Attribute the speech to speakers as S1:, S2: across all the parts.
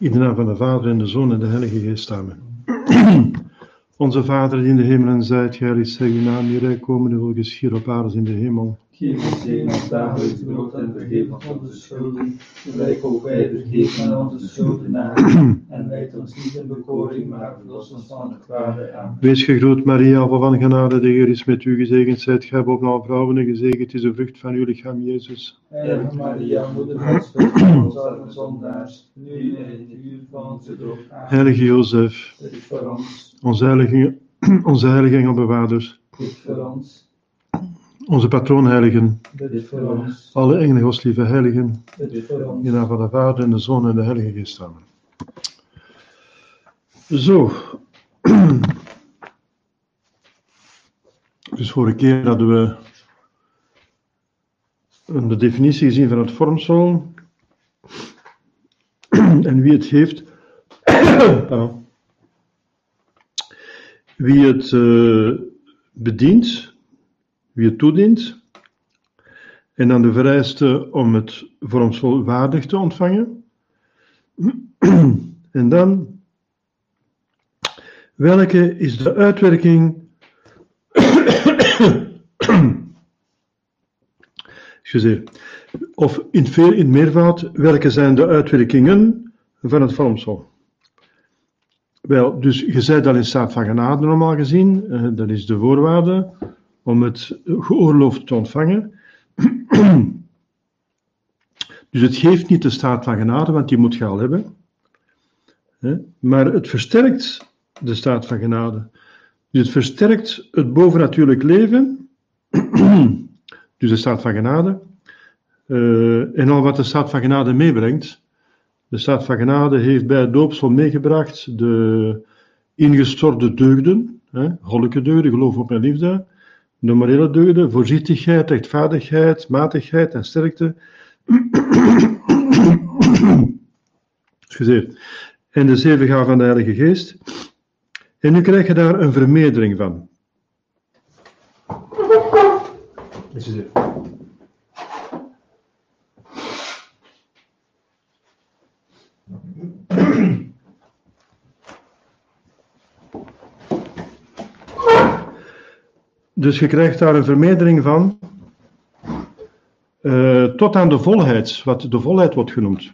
S1: In de naam van de Vader en de Zoon en de Heilige Geest, amen. Onze Vader die in de hemelen zijt, geheiligd zij uw naam, uw rijk komen, uw wil op aarde in de hemel.
S2: Geef ons zegen ons dagelijks brood en vergeef ons onze schulden, gelijk ook wij vergeven aan onze schuldenaren. En leid ons niet in bekoring, maar verlos ons van het kwade. Amen.
S1: Wees gegroet, Maria, vol van genade, de Heer is met u, gezegend zijt gij boven alle vrouwen en gezegend is de vrucht van uw lichaam, Jezus.
S2: Heilige Maria, moeder Gods, vergeef ons arme zondaars, nu en in het uur van onze dood. Amen.
S1: Heilige Jozef,
S2: voor ons,
S1: onze heilige, onze heilige engelbewaarders,
S2: voor ons,
S1: onze patroonheiligen,
S2: bid voor ons,
S1: alle engelen, gostlieve heiligen,
S2: bid voor
S1: in
S2: ons.
S1: naam van de Vader en de Zoon en de Heilige Geest, amen. Zo. Dus vorige keer hadden we de definitie gezien van het vormsel en wie het. Pardon. Wie het eh, bedient, wie het toedient. En dan de vereiste om het vormsel waardig te ontvangen. En dan, welke is de uitwerking Excuseer. Of in, veel, in meervoud, welke zijn de uitwerkingen van het vormsel? Wel, dus je zei dat in staat van genade normaal gezien, eh, dat is de voorwaarde om het geoorloofd te ontvangen. dus het geeft niet de staat van genade, want die moet je al hebben. Maar het versterkt de staat van genade. Dus het versterkt het bovennatuurlijk leven, dus de staat van genade, eh, en al wat de staat van genade meebrengt. De staat van genade heeft bij het doopsel meegebracht de ingestorde deugden, hè, deugden, geloof op en liefde, de morele deugden, voorzichtigheid, rechtvaardigheid, matigheid en sterkte. Excuseer. En de zeven gaven van de Heilige Geest. En nu krijg je daar een vermeerdering van. Excuseer. Dus je krijgt daar een vermeerdering van eh, tot aan de volheid, wat de volheid wordt genoemd.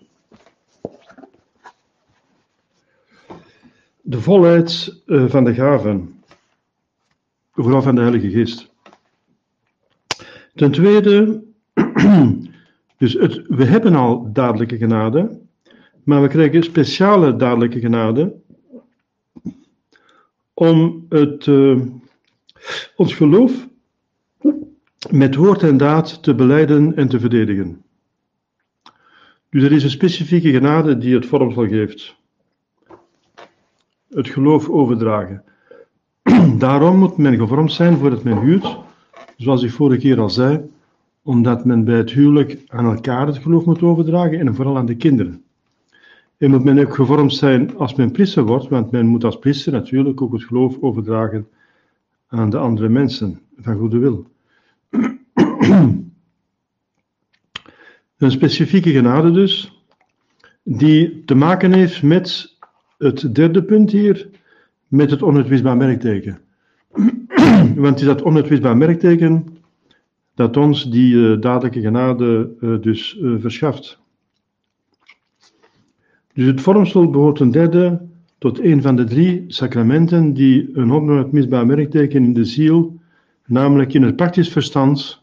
S1: De volheid eh, van de gaven, vooral van de Heilige Geest. Ten tweede, dus het, we hebben al dadelijke genade, maar we krijgen speciale dadelijke genade om het, eh, ons geloof met woord en daad te beleiden en te verdedigen. Dus er is een specifieke genade die het vormsel geeft. Het geloof overdragen. Daarom moet men gevormd zijn voordat men huwt, zoals ik vorige keer al zei, omdat men bij het huwelijk aan elkaar het geloof moet overdragen en vooral aan de kinderen. En moet men ook gevormd zijn als men priester wordt, want men moet als priester natuurlijk ook het geloof overdragen aan de andere mensen van goede wil. Een specifieke genade dus, die te maken heeft met het derde punt hier, met het onuitwisbaar merkteken. Want is dat onuitwisbaar merkteken dat ons die uh, dadelijke genade uh, dus uh, verschaft. Dus het vormsel behoort een derde tot een van de drie sacramenten die een onuitwisbaar merkteken in de ziel, namelijk in het praktisch verstand,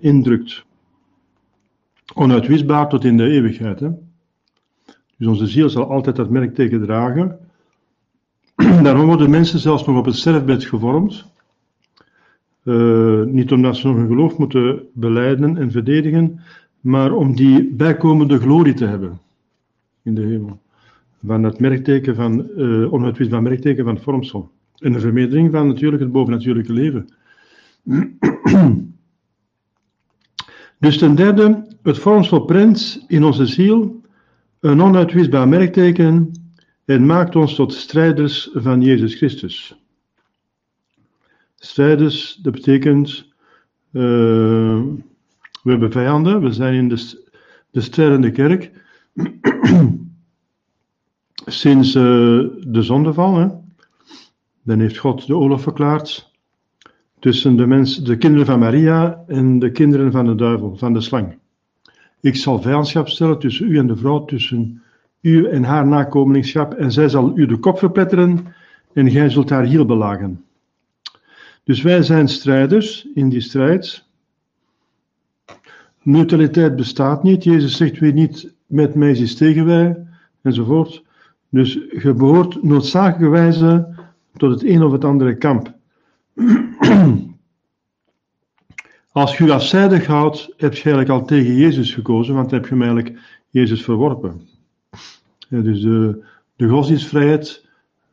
S1: indrukt. Onuitwisbaar tot in de eeuwigheid. Dus onze ziel zal altijd dat merkteken dragen. Daarom worden mensen zelfs nog op het sterfbed gevormd. Uh, niet omdat ze nog hun geloof moeten beleiden en verdedigen, maar om die bijkomende glorie te hebben in de hemel. Van het merkteken van, uh, onuitwisbaar merkteken van vormsel. En de vermeerdering van natuurlijk het bovennatuurlijke leven. dus ten derde, het vormsel prent in onze ziel een onuitwisbaar merkteken en maakt ons tot strijders van Jezus Christus. Strijders, dat betekent, uh, we hebben vijanden, we zijn in de, de strijdende kerk. sinds uh, de zondeval, hè, dan heeft God de oorlog verklaard tussen de, mens, de kinderen van Maria en de kinderen van de duivel, van de slang. Ik zal vijandschap stellen tussen u en de vrouw, tussen u en haar nakomelingschap, en zij zal u de kop verpletteren en gij zult haar hiel belagen. Dus wij zijn strijders in die strijd. Neutraliteit bestaat niet. Jezus zegt wie niet met mij is tegen wij, enzovoort. Dus je behoort noodzakelijkerwijze tot het een of het andere kamp. Als je je afzijdig houdt, heb je eigenlijk al tegen Jezus gekozen, want heb je eigenlijk Jezus verworpen. Dus de, de godsdienstvrijheid,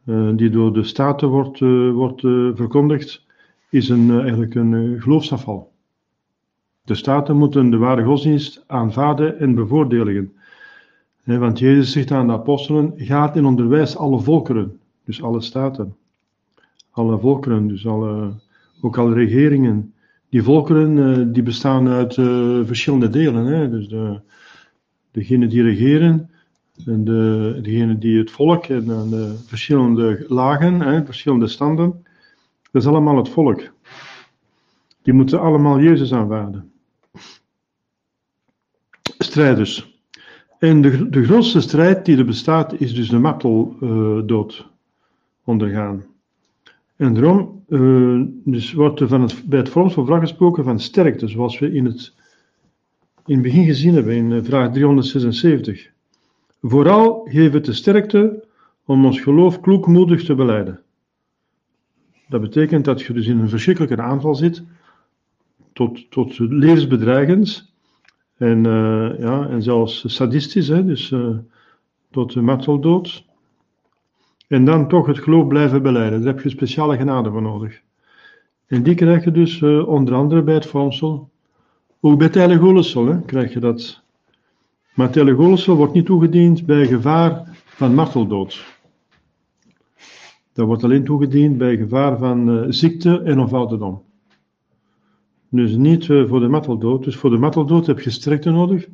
S1: uh, die door de staten wordt, uh, wordt uh, verkondigd, is een, eigenlijk een geloofsafval. De staten moeten de ware godsdienst aanvaarden en bevoordelen. Want Jezus zegt aan de apostelen: gaat en onderwijs alle volkeren, dus alle staten. Alle volkeren, dus alle, ook alle regeringen. Die volkeren die bestaan uit verschillende delen. Hè? Dus de, degenen die regeren, en de, degenen die het volk en de verschillende lagen, hè, verschillende standen, dat is allemaal het volk. Die moeten allemaal Jezus aanvaarden. Strijders. En de, de grootste strijd die er bestaat, is dus de marteldood uh, ondergaan. En daarom uh, dus wordt er van het, bij het vraag gesproken van sterkte, zoals we in het, in begin gezien hebben, in eh, vraag 376. Vooral geef het de sterkte om ons geloof kloekmoedig te beleiden. Dat betekent dat je dus in een verschrikkelijke aanval zit, tot, tot levensbedreigends en, uh, ja, en zelfs sadistisch, hè, dus uh, tot de marteldood. En dan toch het geloof blijven beleiden. Daar heb je speciale genade voor nodig. En die krijg je dus uh, onder andere bij het vormsel. Ook bij het heilige krijg je dat maar telegolsel wordt niet toegediend bij gevaar van marteldood. Dat wordt alleen toegediend bij gevaar van ziekte en of ouderdom. Dus niet uh, voor de marteldood. Dus voor de marteldood heb je sterkte nodig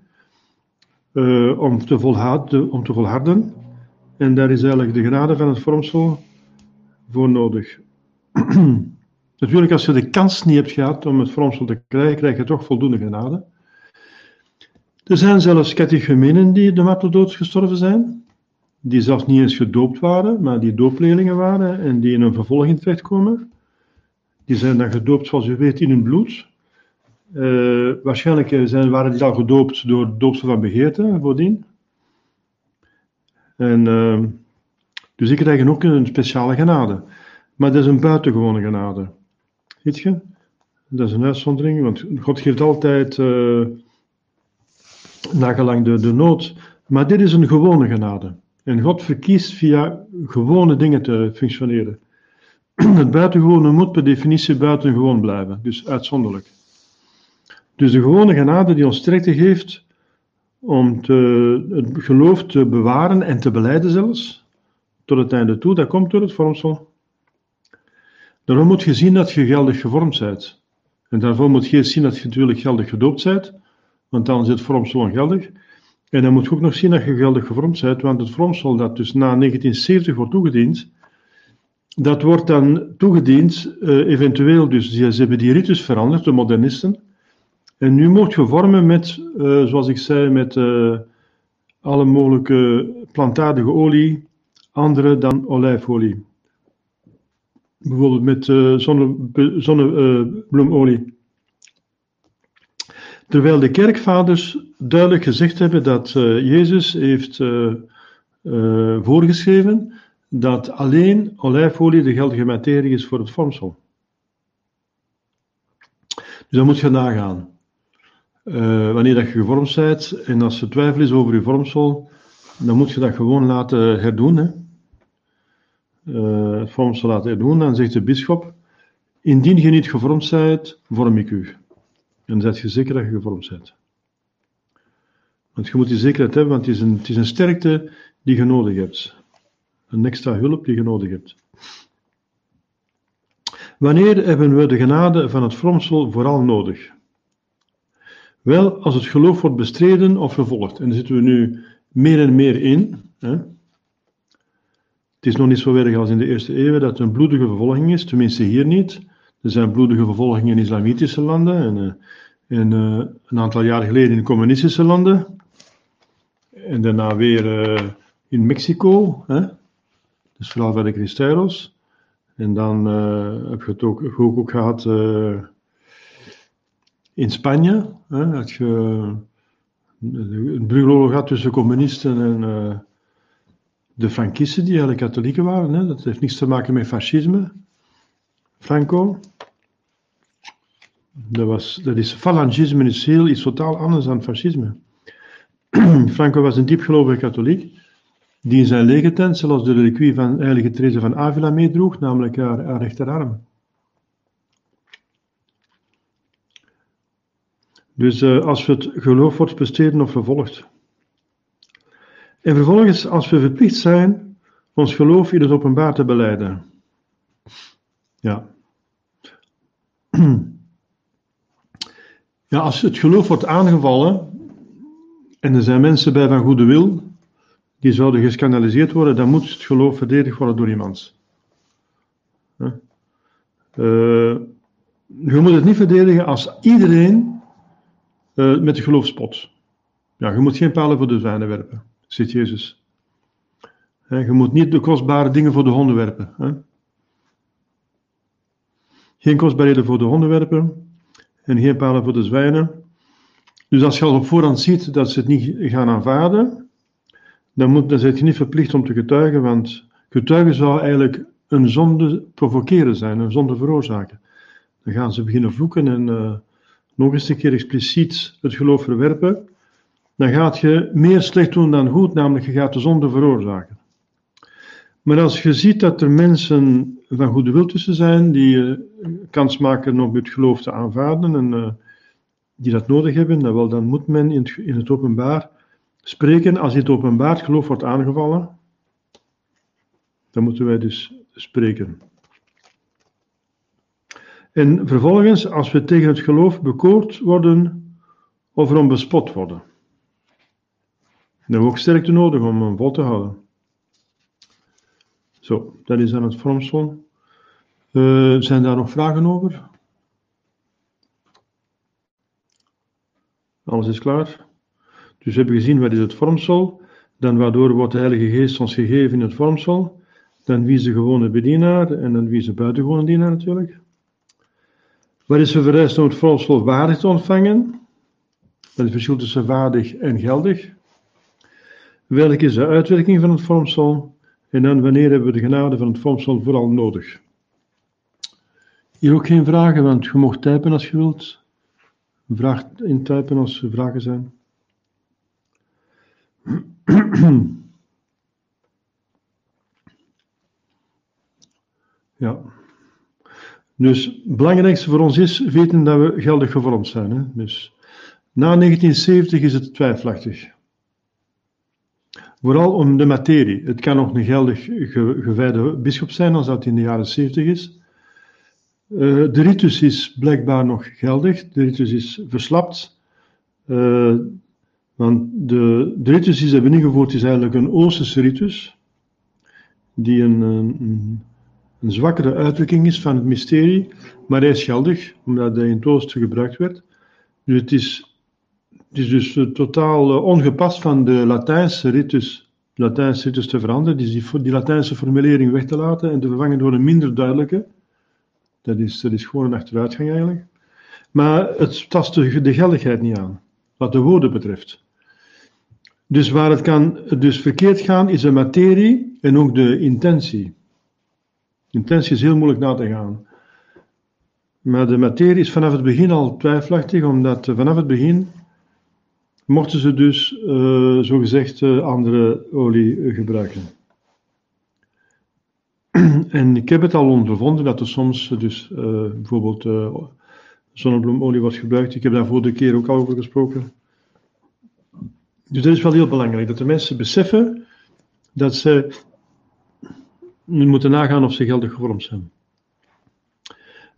S1: uh, om, te volharden, om te volharden. En daar is eigenlijk de genade van het vormsel voor nodig. Natuurlijk, als je de kans niet hebt gehad om het vormsel te krijgen, krijg je toch voldoende genade. Er zijn zelfs catechumenen die de marteldood gestorven zijn, die zelfs niet eens gedoopt waren, maar die doopleerlingen waren en die in een vervolging terechtkomen. Die zijn dan gedoopt, zoals u weet, in hun bloed. Uh, waarschijnlijk zijn, waren die al gedoopt door doopsel van begeerte voordien. En, uh, dus die krijgen ook een speciale genade. Maar dat is een buitengewone genade. Weet je? Dat is een uitzondering, want God geeft altijd... Uh, nagelang de, de nood. Maar dit is een gewone genade. En God verkiest via gewone dingen te functioneren. Het buitengewone moet per definitie buitengewoon blijven, dus uitzonderlijk. Dus de gewone genade die ons sterkte geeft om het geloof te bewaren en te beleiden zelfs, tot het einde toe, dat komt door het vormsel. Daarom moet je zien dat je geldig gevormd bent. En daarvoor moet je zien dat je natuurlijk geldig gedoopt bent, want dan is het vormsel ongeldig. En dan moet je ook nog zien dat je geldig gevormd bent, want het vormsel dat dus na 1970 wordt toegediend, dat wordt dan toegediend, uh, eventueel, dus ze hebben die ritus veranderd, de modernisten. En nu moet je vormen met, uh, zoals ik zei, met uh, alle mogelijke plantaardige olie, andere dan olijfolie. Bijvoorbeeld met zonne, zonnebloemolie. Terwijl de kerkvaders duidelijk gezegd hebben dat Jezus heeft voorgeschreven dat alleen olijfolie de geldige materie is voor het vormsel. Dus dan moet je nagaan. wanneer dat je gevormd bent en als er twijfel is over je vormsel, dan moet je dat gewoon laten herdoen. Hè? het vormsel laten herdoen. Dan zegt de bisschop: Indien je niet gevormd bent, vorm ik u. En dan zet je zeker dat je gevormd bent. Want je moet die zekerheid hebben, want het is, een, het is een sterkte die je nodig hebt. Een extra hulp die je nodig hebt. Wanneer hebben we de genade van het vormsel vooral nodig? Wel, als het geloof wordt bestreden of vervolgd. En daar zitten we nu meer en meer in. Hè? Het is nog niet zo erg als in de eerste eeuw dat er een bloedige vervolging is, tenminste hier niet. Er zijn bloedige vervolgingen in islamitische landen en, en uh, een aantal jaar geleden in communistische landen. En daarna weer uh, in Mexico, hè? Dus vooral bij de Cristeros. En dan heb je het ook, ook, gehad in Spanje. Hè? Dat je een brugoorlog had tussen communisten en de Frankisten, die eigenlijk katholieken waren. Hè? Dat heeft niets te maken met fascisme. Franco. Dat, was, dat is, falangisme is heel iets totaal anders dan fascisme. Franco was een diepgelovige katholiek, die in zijn legertent zelfs de reliquie van heilige Therese van Avila meedroeg, namelijk haar, rechterarm. Dus uh, als we het geloof wordt besteden of vervolgd. En vervolgens, als we verplicht zijn ons geloof in het openbaar te beleiden. Ja. Ja, als het geloof wordt aangevallen en er zijn mensen bij van goede wil die zouden gescandaliseerd worden, dan moet het geloof verdedigd worden door iemand. Uh, je moet het niet verdedigen als iedereen uh, met het geloof spot. Ja, je moet geen palen voor de zwijnen werpen, zegt Jezus. je moet niet de kostbare dingen voor de honden werpen. Geen kostbaarheden voor de honden werpen en geen palen voor de zwijnen. Dus als je al op voorhand ziet dat ze het niet gaan aanvaarden, dan, moet, dan je niet verplicht om te getuigen, want getuigen zou eigenlijk een zonde provoceren zijn, een zonde veroorzaken. Dan gaan ze beginnen vloeken en uh, nog eens een keer expliciet het geloof verwerpen. Dan gaat je meer slecht doen dan goed, namelijk je gaat de zonde veroorzaken. Maar als je ziet dat er mensen van goede wil tussen zijn, die uh, kans maken om het geloof te aanvaarden en uh, die dat nodig hebben, dan, wel, dan moet men in in het openbaar spreken. Als in het openbaar het geloof wordt aangevallen, dan moeten wij dus spreken. En vervolgens, als we tegen het geloof bekoord worden of erom bespot worden, dan hebben we ook sterkte nodig om hem vol te houden. Zo, dat is dan het vormsel. Uh, zijn daar nog vragen over? Alles is klaar. Dus we hebben gezien wat is het vormsel, dan waardoor wordt de Heilige Geest ons gegeven in het vormsel, dan wie is de gewone bedienaar en dan wie is de buitengewone dienaar natuurlijk. Wat is er vereist om het vormsel waardig te ontvangen? Dat is het verschil tussen waardig en geldig. Welke is de uitwerking van het vormsel? En dan wanneer hebben we de genade van het vormsel vooral nodig? Hier ook geen vragen, want je mag typen als je wilt. Vraag intypen als er vragen zijn. Ja. Dus het belangrijkste voor ons is weten dat we geldig gevormd zijn. Hè? Dus na 1970 is het twijfelachtig. Vooral om de materie. Het kan nog een geldig gewijde bischop zijn als dat in de jaren 70 is. Uh, de ritus is blijkbaar nog geldig. De ritus is verslapt. Uh, want de, de ritus die ze hebben ingevoerd is eigenlijk een Oosterse ritus. Die een, een, zwakkere uitdrukking is van het mysterie. Maar hij is geldig, omdat hij in het Oosten gebruikt werd. Dus het is het is dus uh, totaal uh, ongepast van de Latijnse ritus, Latijnse ritus te veranderen, dus die, Latijnse formulering weg te laten en te vervangen door een minder duidelijke. Dat is, is gewoon een achteruitgang eigenlijk. Maar het tast de, de geldigheid niet aan, wat de woorden betreft. Dus waar het kan dus verkeerd gaan, is de materie en ook de intentie. Intentie is heel moeilijk na te gaan. Maar de materie is vanaf het begin al twijfelachtig, omdat vanaf het begin mochten ze dus uh, zogezegd uh, andere olie gebruiken. en ik heb het al ondervonden dat er soms dus uh, bijvoorbeeld zonnebloemolie wordt gebruikt. Ik heb daar vorige keer ook al over gesproken. Dus dat is wel heel belangrijk, dat de mensen beseffen dat ze moeten nagaan of ze geldig gevormd zijn.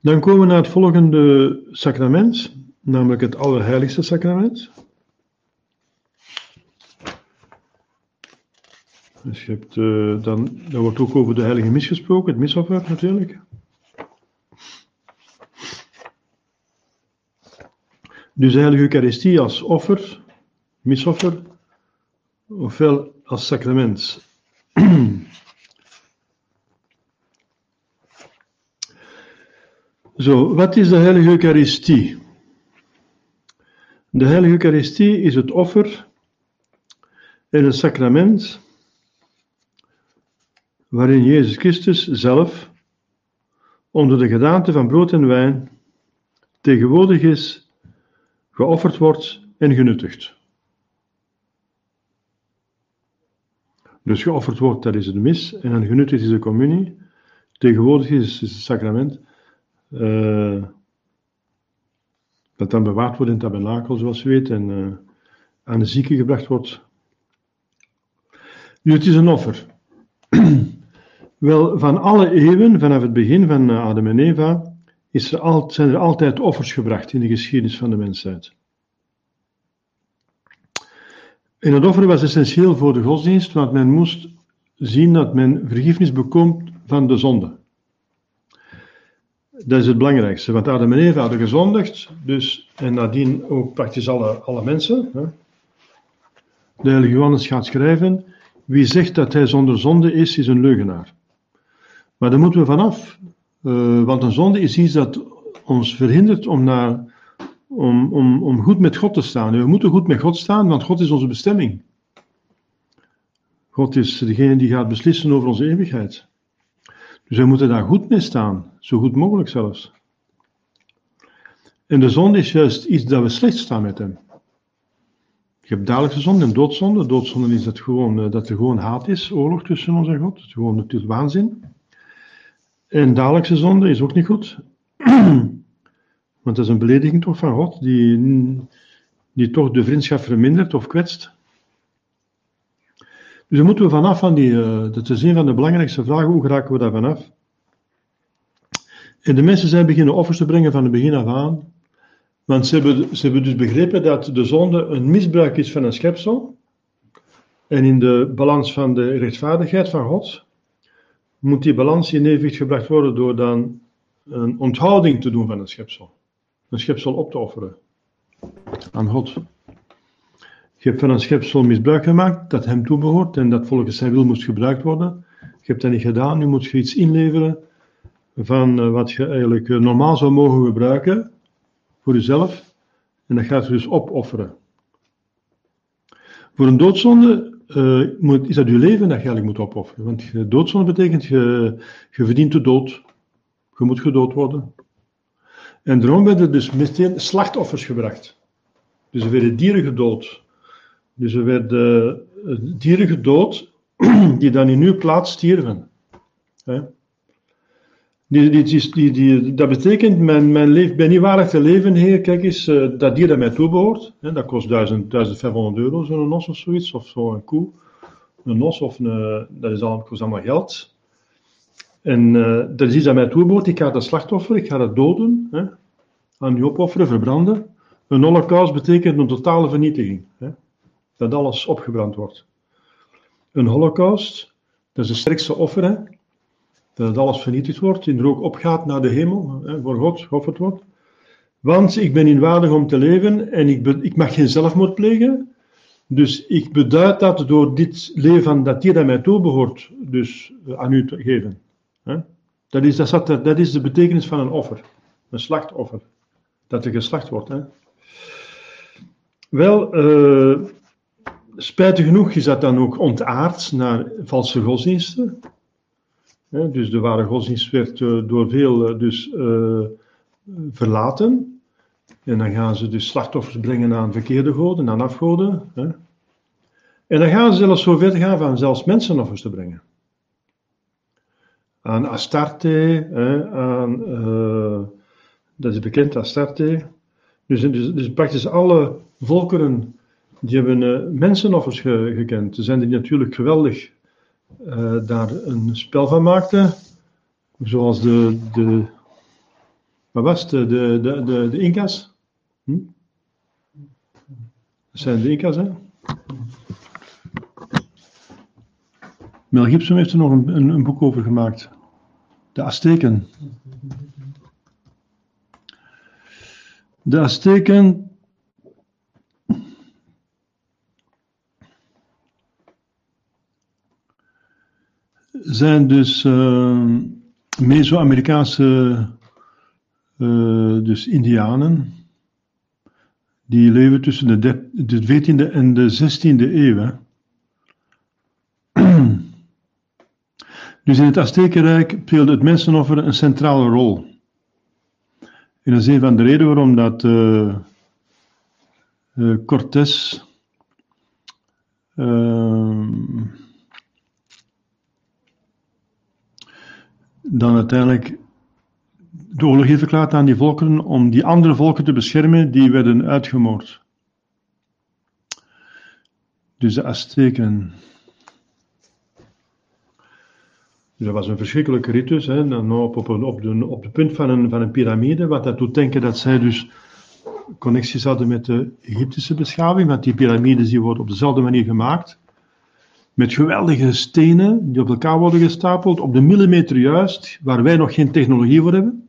S1: Dan komen we naar het volgende sacrament, namelijk het Allerheiligste sacrament. Dus je hebt, uh, dan, dan wordt ook over de heilige mis gesproken, het misoffer natuurlijk. Dus de heilige Eucharistie als offer, misoffer, ofwel als sacrament. Zo, wat is de heilige Eucharistie? De heilige Eucharistie is het offer en het sacrament waarin Jezus Christus zelf onder de gedaante van brood en wijn tegenwoordig is, geofferd wordt en genuttigd. Dus geofferd wordt, dat is de mis, en dan genuttigd is de communie. Tegenwoordig is, het sacrament. Uh, dat dan bewaard wordt in het tabernakel, zoals je weet, en uh, aan de zieken gebracht wordt. Nu, het is een offer. Wel, van alle eeuwen, vanaf het begin van eh, Adam en Eva, is er zijn er altijd offers gebracht in de geschiedenis van de mensheid. En het offer was essentieel voor de godsdienst, want men moest zien dat men vergiffenis bekomt van de zonde. Dat is het belangrijkste, want Adam en Eva hadden gezondigd, dus, en nadien ook praktisch alle, alle mensen. Hè. De heilige Johannes gaat schrijven, wie zegt dat hij zonder zonde is, is een leugenaar. Maar daar moeten we vanaf, uh, want een zonde is iets dat ons verhindert om, naar, om, om, om goed met God te staan. We moeten goed met God staan, want God is onze bestemming. God is degene die gaat beslissen over onze eeuwigheid. Dus we moeten daar goed mee staan, zo goed mogelijk zelfs. En de zonde is juist iets dat we slecht staan met hem. Je hebt dagelijkse zonde en doodzonde. Doodzonde is dat, gewoon, eh, dat er gewoon haat is, oorlog tussen ons en God. Het is gewoon natuurlijk waanzin. En dagelijkse zonde is ook niet goed. Want dat is een belediging toch van God, die, die toch de vriendschap vermindert of kwetst. Dus dan moeten we vanaf van die, uh, dat is een van de belangrijkste vragen, hoe geraken we daar vanaf? En de mensen zijn beginnen offers te brengen van het begin af aan. Want ze hebben, ze hebben dus begrepen dat de zonde een misbruik is van een schepsel. En in de balans van de rechtvaardigheid van God moet die balans in evenwicht gebracht worden door dan een onthouding te doen van een schepsel. Een schepsel op te offeren aan God. Je hebt van een schepsel misbruik gemaakt dat hem toebehoort en dat volgens zijn wil moest gebruikt worden. Je hebt dat niet gedaan, nu moet je iets inleveren van eh, wat je eigenlijk eh, normaal zou mogen gebruiken voor jezelf. En dat gaat je dus opofferen. Voor een doodzonde uh, moet, is dat je leven dat je eigenlijk moet opofferen. Want doodzonde betekent je, je verdient de dood. Je moet gedood worden. En daarom werden dus meteen slachtoffers gebracht. Dus er werden dieren gedood. Dus er werden uh, dieren gedood die dan in uw plaats stierven. Die, dat betekent, mijn, mijn ben niet waardig te leven, heer, kijk eens, uh, dat dier dat mij toebehoort, hè, dat kost 1000, 1500 euro, zo'n nos of zoiets, of zo'n koe, een nos, of een, dat is allemaal, kost allemaal geld. En uh, dat is iets dat mij toebehoort, ik ga dat slachtoffer, ik ga dat doden, hè, aan u opofferen, verbranden. Een holocaust betekent een totale vernietiging, hè, dat alles opgebrand wordt. Een holocaust, dat is het sterkste offer, dat het alles vernietigd wordt, in rook opgaat naar de hemel, hè, voor God geofferd wordt. Want ik ben inwaardig om te leven en ik, ik mag geen zelfmoord plegen. Dus ik beduid dat door dit leven dat hier aan mij toebehoort, dus eh, aan u te geven. Dat, is, dat, dat is de betekenis van een offer, een slachtoffer, dat er geslacht wordt. Hè? Wel, uh, spijtig genoeg is dat dan ook ontaard naar valse godsdiensten dus de ware godsdienst werd eh, door veel eh, dus, verlaten. En dan gaan ze dus slachtoffers brengen aan verkeerde goden, aan afgoden. En dan gaan ze zelfs zo ver gaan van zelfs mensenoffers te brengen. Aan Astarte, hè, aan, dat is bekend, Astarte. Dus, dus, dus praktisch alle volkeren die hebben mensenoffers ge, gekend. Ze zijn die natuurlijk geweldig uh, daar een spel van maakte. Zoals de, de wat de, de, de, de Inca's. Hm? Dat zijn de Inca's, hè? Mel Gibson heeft er nog een, een, boek over gemaakt. De Azteken. De Azteken zijn dus uh, Meso-Amerikaanse uh, dus Indianen. Die leven tussen de, de 14e en de 16e eeuw. Dus in het Aztekenrijk speelde het mensenoffer een centrale rol. En dat is een van de redenen waarom dat uh, uh, Cortés uh, dan uiteindelijk de oorlog heeft verklaard aan die volkeren om die andere volken te beschermen die werden uitgemoord. Dus de Azteken. Dus dat was een verschrikkelijke ritus, hè, op, op, op, de, op de punt van een, van een piramide, wat dat doet denken dat zij dus connecties hadden met de Egyptische beschaving, want die piramides die worden op dezelfde manier gemaakt, met geweldige stenen die op elkaar worden gestapeld, op de millimeter juist, waar wij nog geen technologie voor hebben.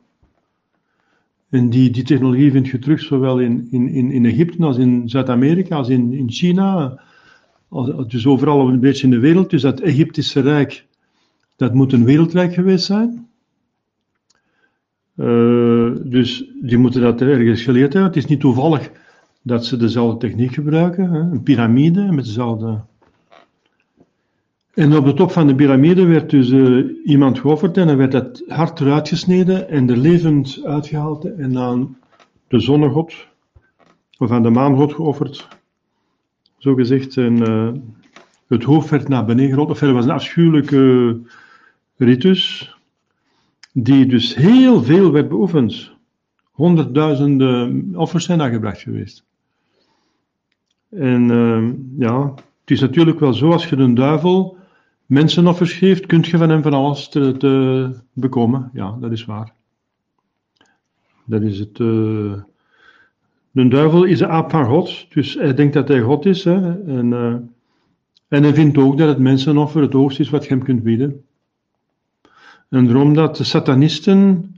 S1: En die, die technologie vind je terug zowel in, in, in Egypte als in Zuid-Amerika, als in, in China, dus overal een beetje in de wereld. Dus dat Egyptische Rijk, dat moet een wereldrijk geweest zijn. Uh, dus die moeten dat ergens geleerd hebben. Het is niet toevallig dat ze dezelfde techniek gebruiken, hè? een piramide met dezelfde en op de top van de piramide werd dus uh, iemand geofferd en dan werd het hart eruit gesneden en er levend uitgehaald en aan de zonnegod of aan de maangod geofferd. Zo gezegd. En uh, het hoofd werd naar beneden gerold. Of er was een afschuwelijke ritus die dus heel veel werd beoefend. Honderdduizenden offers zijn daar gebracht geweest. En uh, ja, het is natuurlijk wel zo als je een duivel mensenoffers geeft, kunt je van hem van alles te, bekomen. Ja, dat is waar. Dat is het. Uh, de duivel is de aap van God, dus hij denkt dat hij God is. Hè, en, uh, en hij vindt ook dat het mensenoffer het hoogste is wat je hem kunt bieden. En daarom dat de satanisten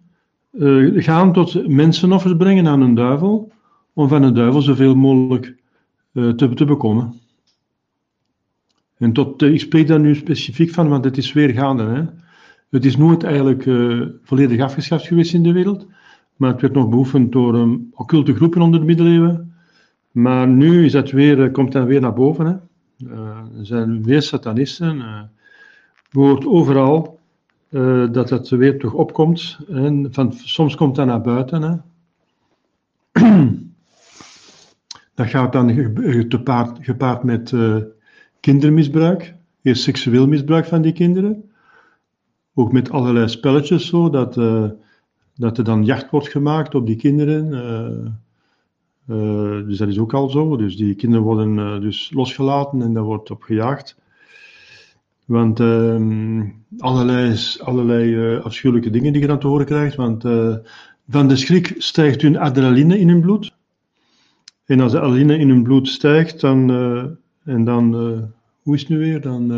S1: uh, gaan tot mensenoffers brengen aan een duivel, om van een duivel zoveel mogelijk te, te bekomen. En tot, uh, ik spreek daar nu specifiek van, want het is weer gaande. Hè? Het is nooit eigenlijk uh, volledig afgeschaft geweest in de wereld, maar het werd nog beoefend door um, occulte groepen onder de middeleeuwen. Maar nu is dat weer, uh, komt dat weer naar boven. Hè? er zijn weer satanisten. je hoort overal dat het weer terug opkomt. En van, soms komt dat naar buiten. Hè? dat gaat dan gepaard, gepaard met kindermisbruik, eerst seksueel misbruik van die kinderen, ook met allerlei spelletjes zo, dat, uh, dat er dan jacht wordt gemaakt op die kinderen. Dus dat is ook al zo. Dus die kinderen worden dus losgelaten en daar wordt op gejaagd. Want ehm, allerlei, allerlei afschuwelijke dingen die je dan te horen krijgt. Want van de schrik stijgt hun adrenaline in hun bloed. En als de adrenaline in hun bloed stijgt, dan en dan, hoe is het nu weer? Dan,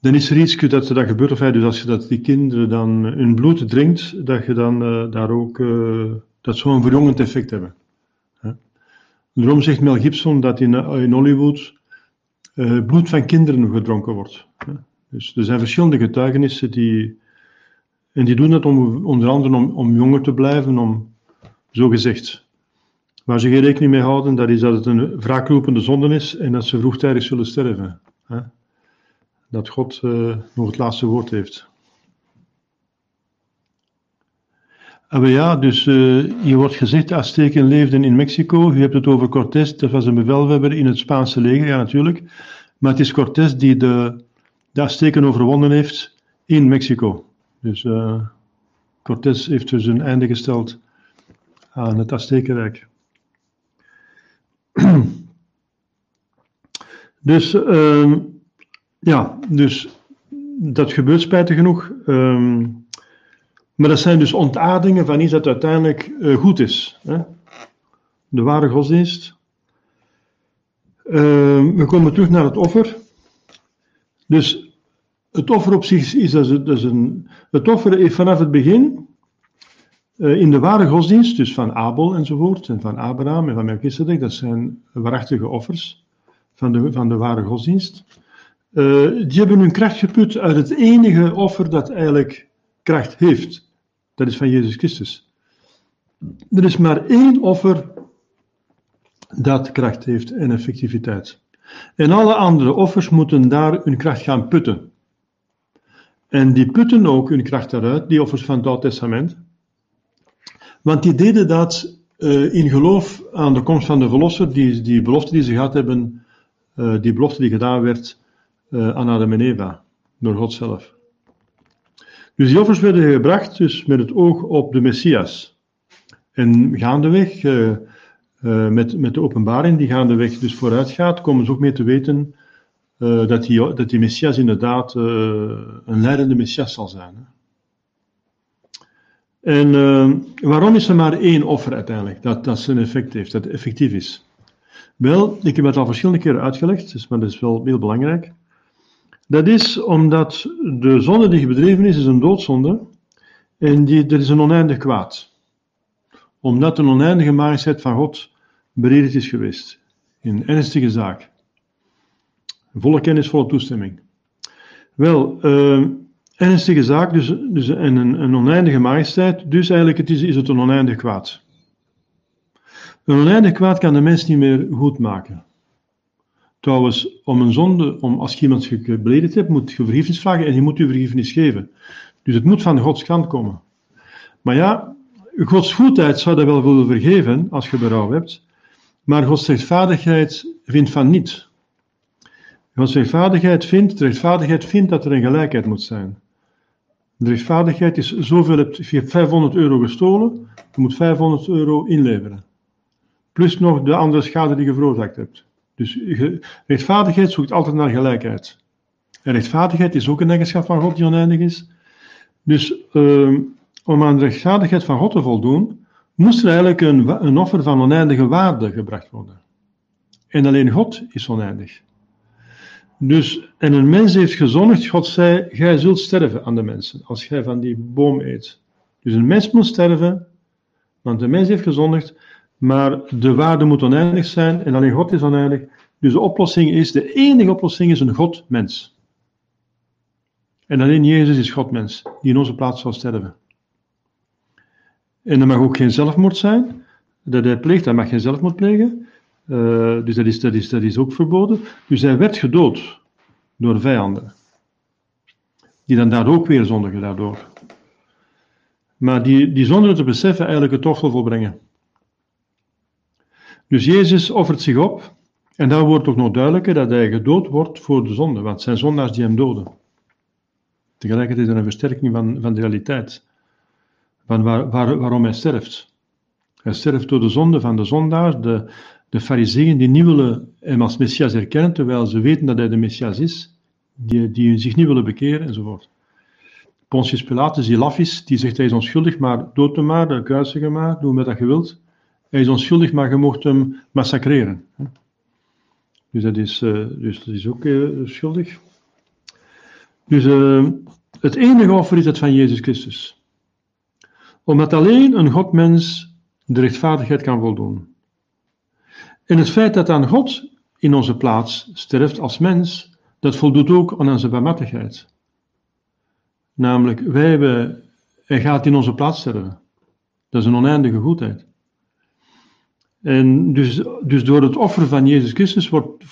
S1: dan is er iets dat dat gebeurt. Of, dus als je dat die kinderen dan hun bloed drinkt, dat je dan daar ook, dat zou een verjongend effect hebben. Daarom zegt Mel Gibson dat in, in Hollywood bloed van kinderen gedronken wordt. Dus er zijn verschillende getuigenissen die, en die doen dat om, onder andere om, om jonger te blijven, om, zo gezegd, Waar ze geen rekening mee houden, dat is dat het een wraakroepende zonde is en dat ze vroegtijdig zullen sterven. Hè? Dat God uh, nog het laatste woord heeft. Maar ja, dus uh, je wordt gezegd, Azteken leefden in Mexico. Je hebt het over Cortés, dat was een bevelhebber in het Spaanse leger, ja natuurlijk. Maar het is Cortés die de, de Azteken overwonnen heeft in Mexico. Dus uh, Cortés heeft dus een einde gesteld aan het Aztekenrijk. Dus, uh, ja, dus dat gebeurt spijtig genoeg. Um, maar dat zijn dus ontaardingen van iets dat uiteindelijk uh, goed is. Hè? De ware godsdienst. Uh, we komen terug naar het offer. Dus het offer op zich is, dat is, is een. Het offer heeft vanaf het begin. eh, in de ware godsdienst, dus van Abel enzovoort, en van Abraham en van Melchizedek, dat zijn waarachtige offers van de, van de ware godsdienst. eh, die hebben hun kracht geput uit het enige offer dat eigenlijk kracht heeft. Dat is van Jezus Christus. Er is maar één offer dat kracht heeft en effectiviteit. En alle andere offers moeten daar hun kracht gaan putten. En die putten ook hun kracht daaruit, die offers van het Oud Testament. Want die deden dat eh, in geloof aan de komst van de Verlosser, die, die belofte die ze gehad hebben, eh, die belofte die gedaan werd eh, aan Adam en Eva, door God zelf. Dus die offers werden gebracht dus met het oog op de Messias. En gaandeweg, eh, eh, met, met de openbaring die gaandeweg dus vooruit gaat, komen ze ook mee te weten eh, dat, die, dat die Messias inderdaad een leidende Messias zal zijn. Hè. En waarom is er maar één offer uiteindelijk, dat, dat zijn effect heeft, dat effectief is? Wel, ik heb het al verschillende keren uitgelegd, dus, maar dat is wel heel belangrijk. Dat is omdat de zonde die bedreven is, is een doodzonde. En die, er is een oneindig kwaad. Omdat een oneindige majesteit van God beredend is geweest. In ernstige zaak. Volle kennis, volle toestemming. Wel, eh, ernstige zaak, dus, dus en een, een oneindige majesteit. Dus eigenlijk het is, is het een oneindig kwaad. Een oneindig kwaad kan de mens niet meer goed maken. Trouwens, om een zonde, om als je iemand gebeledigd hebt, moet je vergiffenis vragen en je moet je vergiffenis geven. Dus het moet van Gods kant komen. Maar ja, Gods goedheid zou dat wel willen vergeven als je berouw hebt, maar Gods rechtvaardigheid vindt van niet. Gods rechtvaardigheid vindt, de rechtvaardigheid vindt dat er een gelijkheid moet zijn. De rechtvaardigheid is zoveel, je hebt 500 euro gestolen, je moet 500 euro inleveren. Plus nog de andere schade die je veroorzaakt hebt. Dus rechtvaardigheid zoekt altijd naar gelijkheid. En rechtvaardigheid is ook een eigenschap van God die oneindig is. Dus uh, om aan de rechtvaardigheid van God te voldoen, moest er eigenlijk een, een offer van oneindige waarde gebracht worden. En alleen God is oneindig. Dus, en een mens heeft gezondigd, God zei, gij zult sterven aan de mensen, als gij van die boom eet. Dus een mens moet sterven, want de mens heeft gezondigd, maar de waarde moet oneindig zijn en alleen God is oneindig. Dus de oplossing is, de enige oplossing is een God-mens. En alleen Jezus is God-mens, die in onze plaats zal sterven. En er mag ook geen zelfmoord zijn. Dat hij pleegt, hij mag geen zelfmoord plegen. Uh, dus dat is, dat, is, dat is ook verboden. Dus hij werd gedood door vijanden. Die dan daar ook weer zondigen daardoor. Maar die, die zonder het te beseffen eigenlijk het offer volbrengen. Dus Jezus offert zich op. En daar wordt ook nog duidelijker dat hij gedood wordt voor de zonde. Want het zijn zondaars die hem doden. Tegelijkertijd is er een versterking van, van de realiteit. Van waar, waar, waarom hij sterft. Hij sterft door de zonde van de zondaars, de, de fariseeën die niet willen hem als Messias erkennen, terwijl ze weten dat hij de Messias is, die, die zich niet willen bekeren enzovoort. Pontius Pilatus, die laf is, die zegt hij is onschuldig, maar dood hem maar, kruisig hem maar, doe met dat je wilt. Hij is onschuldig, maar je mocht hem massacreren. Dus dat is, uh, dus dat is ook uh, schuldig. Dus uh, het enige offer is het van Jezus Christus. Omdat alleen een Godmens de rechtvaardigheid kan voldoen. En het feit dat aan God in onze plaats sterft als mens, dat voldoet ook aan onze barmhartigheid. Namelijk, wij hebben, hij gaat in onze plaats sterven. Dat is een oneindige goedheid. En dus, dus door het offer van Jezus Christus wordt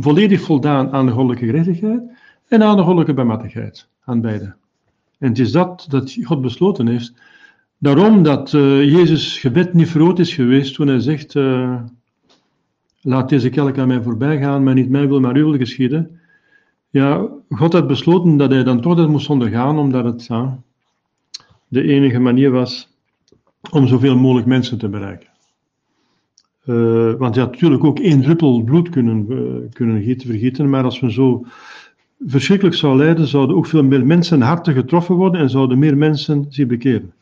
S1: volledig voldaan aan de goddelijke gerechtigheid en aan de goddelijke barmhartigheid, aan beide. En het is dat dat God besloten heeft. Daarom dat uh, Jezus gebed niet verrood is geweest toen hij zegt, uh, laat deze kelk aan mij voorbij gaan, maar niet mij wil, maar u wil geschieden. Ja, God had besloten dat hij dan toch dat moest ondergaan, omdat het ja, de enige manier was om zoveel mogelijk mensen te bereiken. Uh, want je had natuurlijk ook één druppel bloed kunnen, uh, kunnen gieten, vergieten, maar als we zo verschrikkelijk zou lijden, zouden ook veel meer mensen harten getroffen worden en zouden meer mensen zich bekeren.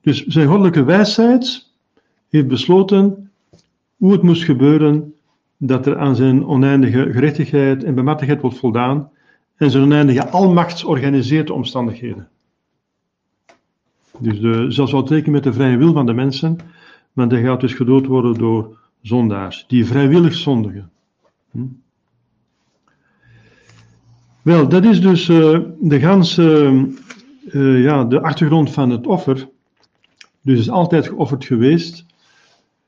S1: Dus zijn goddelijke wijsheid heeft besloten hoe het moest gebeuren dat er aan zijn oneindige gerechtigheid en bemattigheid wordt voldaan en zijn oneindige almacht organiseert de omstandigheden. Dus de, zelfs wel rekenen met de vrije wil van de mensen, maar dat gaat dus gedood worden door zondaars, die vrijwillig zondigen. Hm? Wel, dat is dus uh, de ganse, uh, ja, de achtergrond van het offer. Dus is altijd geofferd geweest.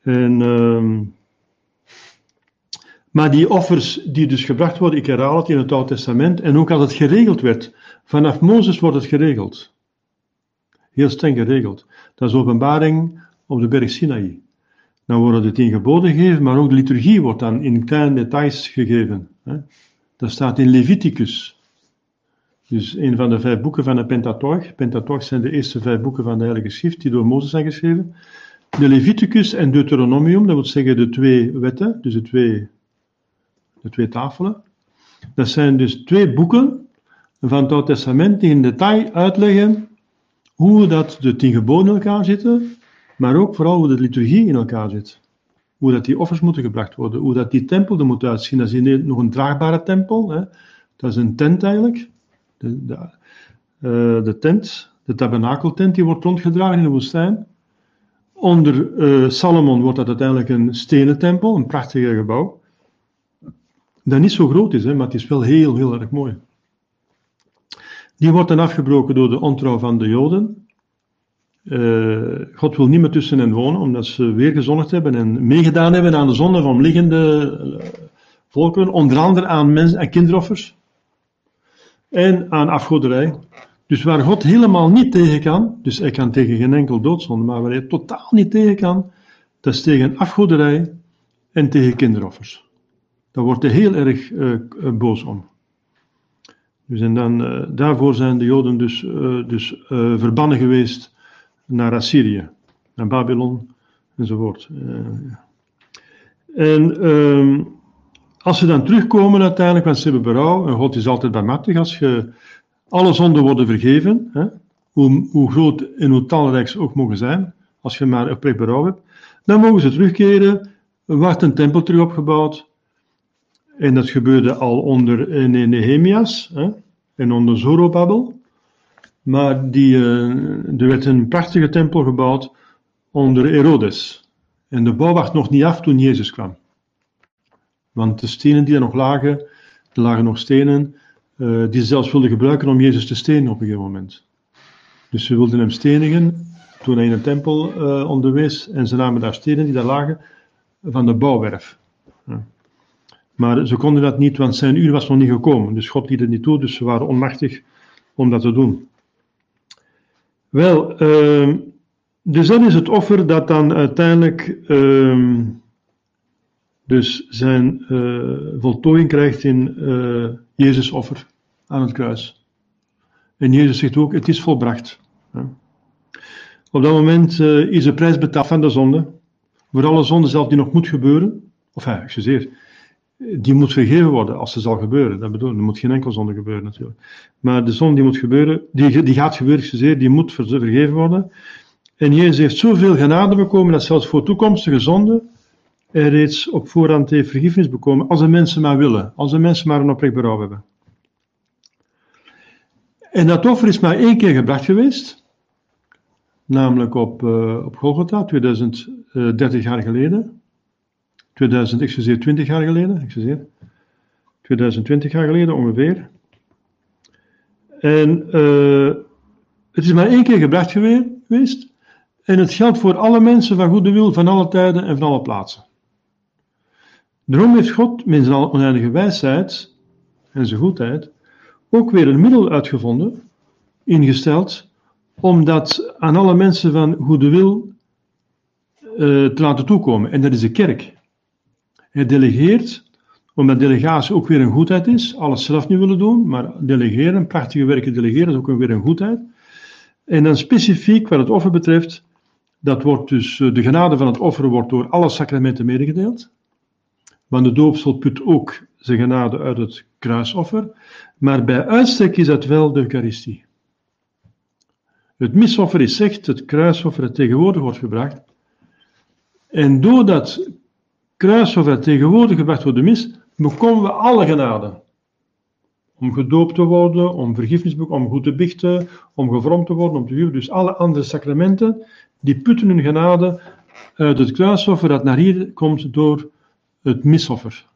S1: En, uh, maar die offers die dus gebracht worden, ik herhaal het in het Oude Testament, en ook als het geregeld werd, vanaf Mozes wordt het geregeld. Heel streng geregeld. Dat is openbaring op de berg Sinaï. Dan worden de tien geboden gegeven, maar ook de liturgie wordt dan in kleine details gegeven. Dat staat in Leviticus. Dus een van de vijf boeken van de Pentateuch. Pentateuch zijn de eerste vijf boeken van de Heilige Schrift die door Mozes zijn geschreven. De Leviticus en Deuteronomium, dat wil zeggen de twee wetten, dus de twee, de twee tafelen. Dat zijn dus twee boeken van het Oude Testament die in detail uitleggen hoe dat de tien geboden elkaar zitten, maar ook vooral hoe de liturgie in elkaar zit. Hoe dat die offers moeten gebracht worden, hoe dat die tempel er moet uitzien. Dat is nog een draagbare tempel, hè. dat is een tent eigenlijk. De, de, uh, de tent, de tabernakeltent, die wordt rondgedragen in de woestijn. Onder uh, Salomon wordt dat uiteindelijk een stenen tempel, een prachtig gebouw. Dat niet zo groot is, hè, maar het is wel heel, heel erg mooi. Die wordt dan afgebroken door de ontrouw van de Joden. Uh, God wil niet meer tussen hen wonen, omdat ze weer gezondigd hebben en meegedaan hebben aan de zonde van liggende volken, onder andere aan, mens- en kinderoffers en aan afgoderij. Dus waar God helemaal niet tegen kan, dus hij kan tegen geen enkel doodzonde, maar waar hij totaal niet tegen kan, dat is tegen afgoderij en tegen kinderoffers. Daar wordt hij heel erg uh, boos om. Dus en dan, daarvoor zijn de Joden dus, dus verbannen geweest naar Assyrië, naar Babylon enzovoort. en ehm, als ze dan terugkomen uiteindelijk, want ze hebben berouw, en God is altijd barmhartig, als je alle zonden worden vergeven, hè, hoe, hoe, groot en hoe talrijk ze ook mogen zijn, als je maar oprecht berouw hebt, dan mogen ze terugkeren, er wordt een tempel terug opgebouwd, en dat gebeurde al onder Nehemias hè, en onder Zorobabel, maar die, uh, er werd een prachtige tempel gebouwd onder Herodes, en de bouw was nog niet af toen Jezus kwam. Want de stenen die er nog lagen, er lagen nog stenen uh, die ze zelfs wilden gebruiken om Jezus te stenen op een gegeven moment. Dus ze wilden hem stenigen toen hij in de tempel uh, onderwees en ze namen daar stenen die daar lagen van de bouwwerf. Maar ze konden dat niet, want zijn uur was nog niet gekomen. Dus God liet het niet toe, dus ze waren onmachtig om dat te doen. Wel, dus dat is het offer dat dan uiteindelijk uh, dus zijn uh, voltooiing krijgt in uh, Jezus offer aan het kruis. En Jezus zegt ook, het is volbracht. Op dat moment uh, is de prijs betaald van de zonde. Voor alle zonde zelf die nog moet gebeuren. Of ja, excuseer. Die moet vergeven worden als ze zal gebeuren. Dat bedoel, er moet geen enkel zonde gebeuren natuurlijk. Maar de zonde die moet gebeuren, die, die gaat gebeuren, excuseer, die moet vergeven worden. En Jezus heeft zoveel genade bekomen dat zelfs voor toekomstige zonden er reeds op voorhand heeft vergiffenis bekomen, als de mensen maar willen, als de mensen maar een oprecht berouw hebben. En dat offer is maar één keer gebracht geweest, namelijk op, uh, op Golgotha, 2030 jaar geleden. 2000, excuseer, 20 jaar geleden, excuseer. 2020 jaar geleden ongeveer. En uh, het is maar één keer gebracht geweest. En het geldt voor alle mensen van goede wil, van alle tijden en van alle plaatsen. Daarom heeft God met zijn oneindige wijsheid en zijn goedheid ook weer een middel uitgevonden, ingesteld, om dat aan alle mensen van goede wil uh, te laten toekomen. En dat is de kerk. Hij delegeert, omdat delegatie ook weer een goedheid is, alles zelf niet willen doen, maar delegeren, prachtige werken delegeren, is ook weer een goedheid. En dan specifiek wat het offer betreft, dat wordt dus, de genade van het offer wordt door alle sacramenten medegedeeld. Want de doopsel put ook zijn genade uit het kruisoffer, maar bij uitstek is dat wel de Eucharistie. Het misoffer is echt het kruisoffer dat tegenwoordig wordt gebracht. En doordat kruisoffer tegenwoordig gebracht wordt de mis, bekomen we alle genade. om gedoopt te worden, om vergiffenis om goed te bichten, om gevormd te worden, om te huwen. Dus alle andere sacramenten, die putten hun genade uit het kruisoffer dat naar hier komt door het misoffer.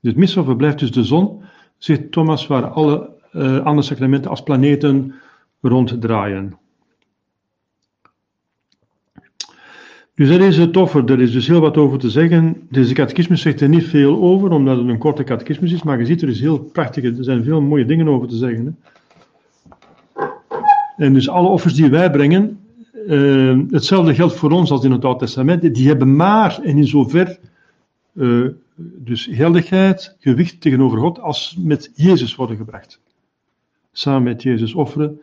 S1: Het misoffer blijft dus de zon, zegt Thomas, waar alle uh, andere sacramenten als planeten ronddraaien. Dus dat is het offer, er is dus heel wat over te zeggen. Deze catechismus zegt er niet veel over, omdat het een korte catechismus is, maar je ziet er is heel prachtig, er zijn veel mooie dingen over te zeggen. Hè. En dus alle offers die wij brengen, uh, hetzelfde geldt voor ons als in het Oude Testament, die hebben maar en in zover uh, dus geldigheid, gewicht tegenover God, als met Jezus worden gebracht. Samen met Jezus offeren,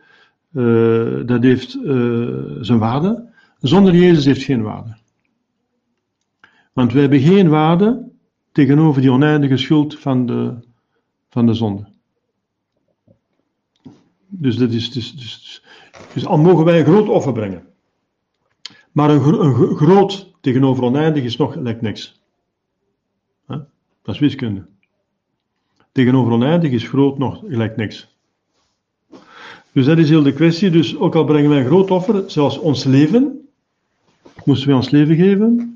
S1: uh, dat heeft zijn waarde. Zonder Jezus heeft geen waarde. Want we hebben geen waarde tegenover die oneindige schuld van de, van de zonde. Dus, dat is, dus, dus, dus al mogen wij een groot offer brengen. Maar een, groot tegenover oneindig is nog gelijk niks. Dat is wiskunde. Tegenover oneindig is groot nog gelijk niks. Dus dat is heel de kwestie. Dus ook al brengen wij een groot offer, zoals ons leven, moesten wij ons leven geven,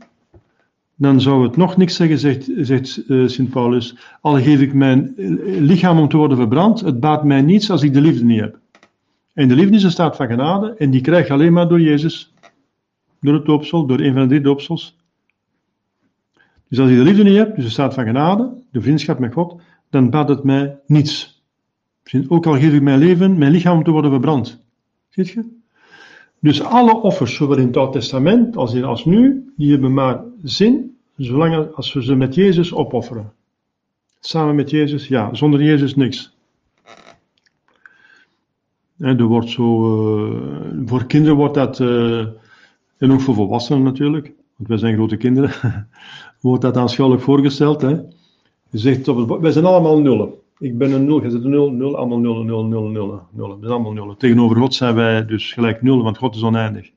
S1: dan zou het nog niks zeggen, zegt, zegt uh, Sint Paulus. Al geef ik mijn eh, lichaam om te worden verbrand, het baat mij niets als ik de liefde niet heb. En de liefde is een staat van genade, en die krijg je alleen maar door Jezus. Door het doopsel, door een van de drie doopsels. Dus als je de liefde niet hebt, dus de staat van genade, de vriendschap met God, dan baat het mij niets. Ook al geef ik mijn leven, mijn lichaam om te worden verbrand. Ziet je? Dus alle offers, zowel in het Oude Testament als, in, als nu, die hebben maar zin, zolang als we ze met Jezus opofferen. Samen met Jezus, ja. Zonder Jezus niks. En er wordt zo, uh, voor kinderen wordt dat, uh, en ook voor volwassenen natuurlijk, want wij zijn grote kinderen, wordt dat aanschouwelijk voorgesteld. Hè. Je zegt, wij zijn allemaal nullen. Ik ben een nul, je zit een nul, nul, allemaal nullen, nul, nul, nullen, nullen. We zijn allemaal nullen. Tegenover God zijn wij dus gelijk nul, want God is oneindig.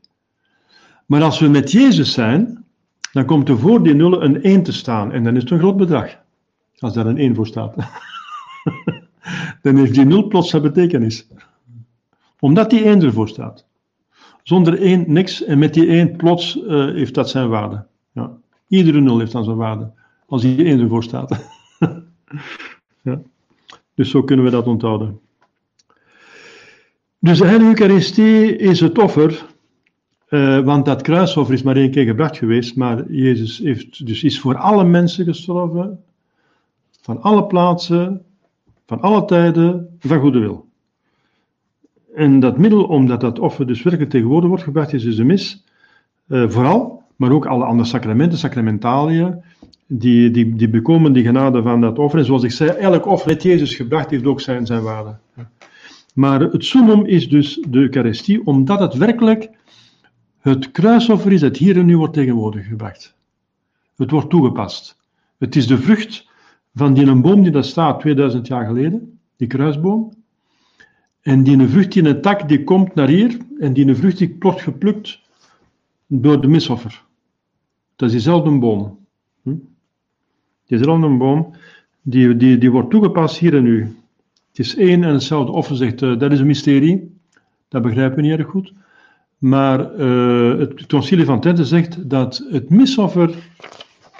S1: Maar als we met Jezus zijn, dan komt er voor die nullen een 1 te staan. En dan is het een groot bedrag. Als daar een 1 voor staat. dan heeft die nul plots zijn betekenis. Omdat die 1 ervoor staat. Zonder 1 niks en met die 1 plots uh, heeft dat zijn waarde. Ja. Iedere nul heeft dan zijn waarde. Als die 1 ervoor staat. ja. Dus zo kunnen we dat onthouden. Dus de heilige Eucharistie is het offer, uh, want dat kruisoffer is maar één keer gebracht geweest, maar Jezus heeft, dus is voor alle mensen gestorven, van alle plaatsen, van alle tijden, van goede wil. En dat middel om dat, offer dus werkelijk tegenwoordig wordt gebracht, is dus de mis, uh, vooral, maar ook alle andere sacramenten, sacramentaliën, die, die, die bekomen die genade van dat offer. En zoals ik zei, elk offer dat Jezus gebracht heeft ook zijn, zijn waarde. Maar het summum is dus de Eucharistie, omdat het werkelijk het kruisoffer is dat hier en nu wordt tegenwoordig gebracht. Het wordt toegepast. Het is de vrucht van die een boom die daar staat 2000 jaar geleden, die kruisboom. En die een vrucht, die een tak, die komt naar hier, en die een vrucht die wordt geplukt door de misoffer. Dat is diezelfde boom. Hm? Diezelfde boom, die, die, die wordt toegepast hier en nu. Het is één en hetzelfde offer, zegt uh, dat is een mysterie. Dat begrijpen we niet erg goed. Maar uh, het concilie van Tente zegt dat het misoffer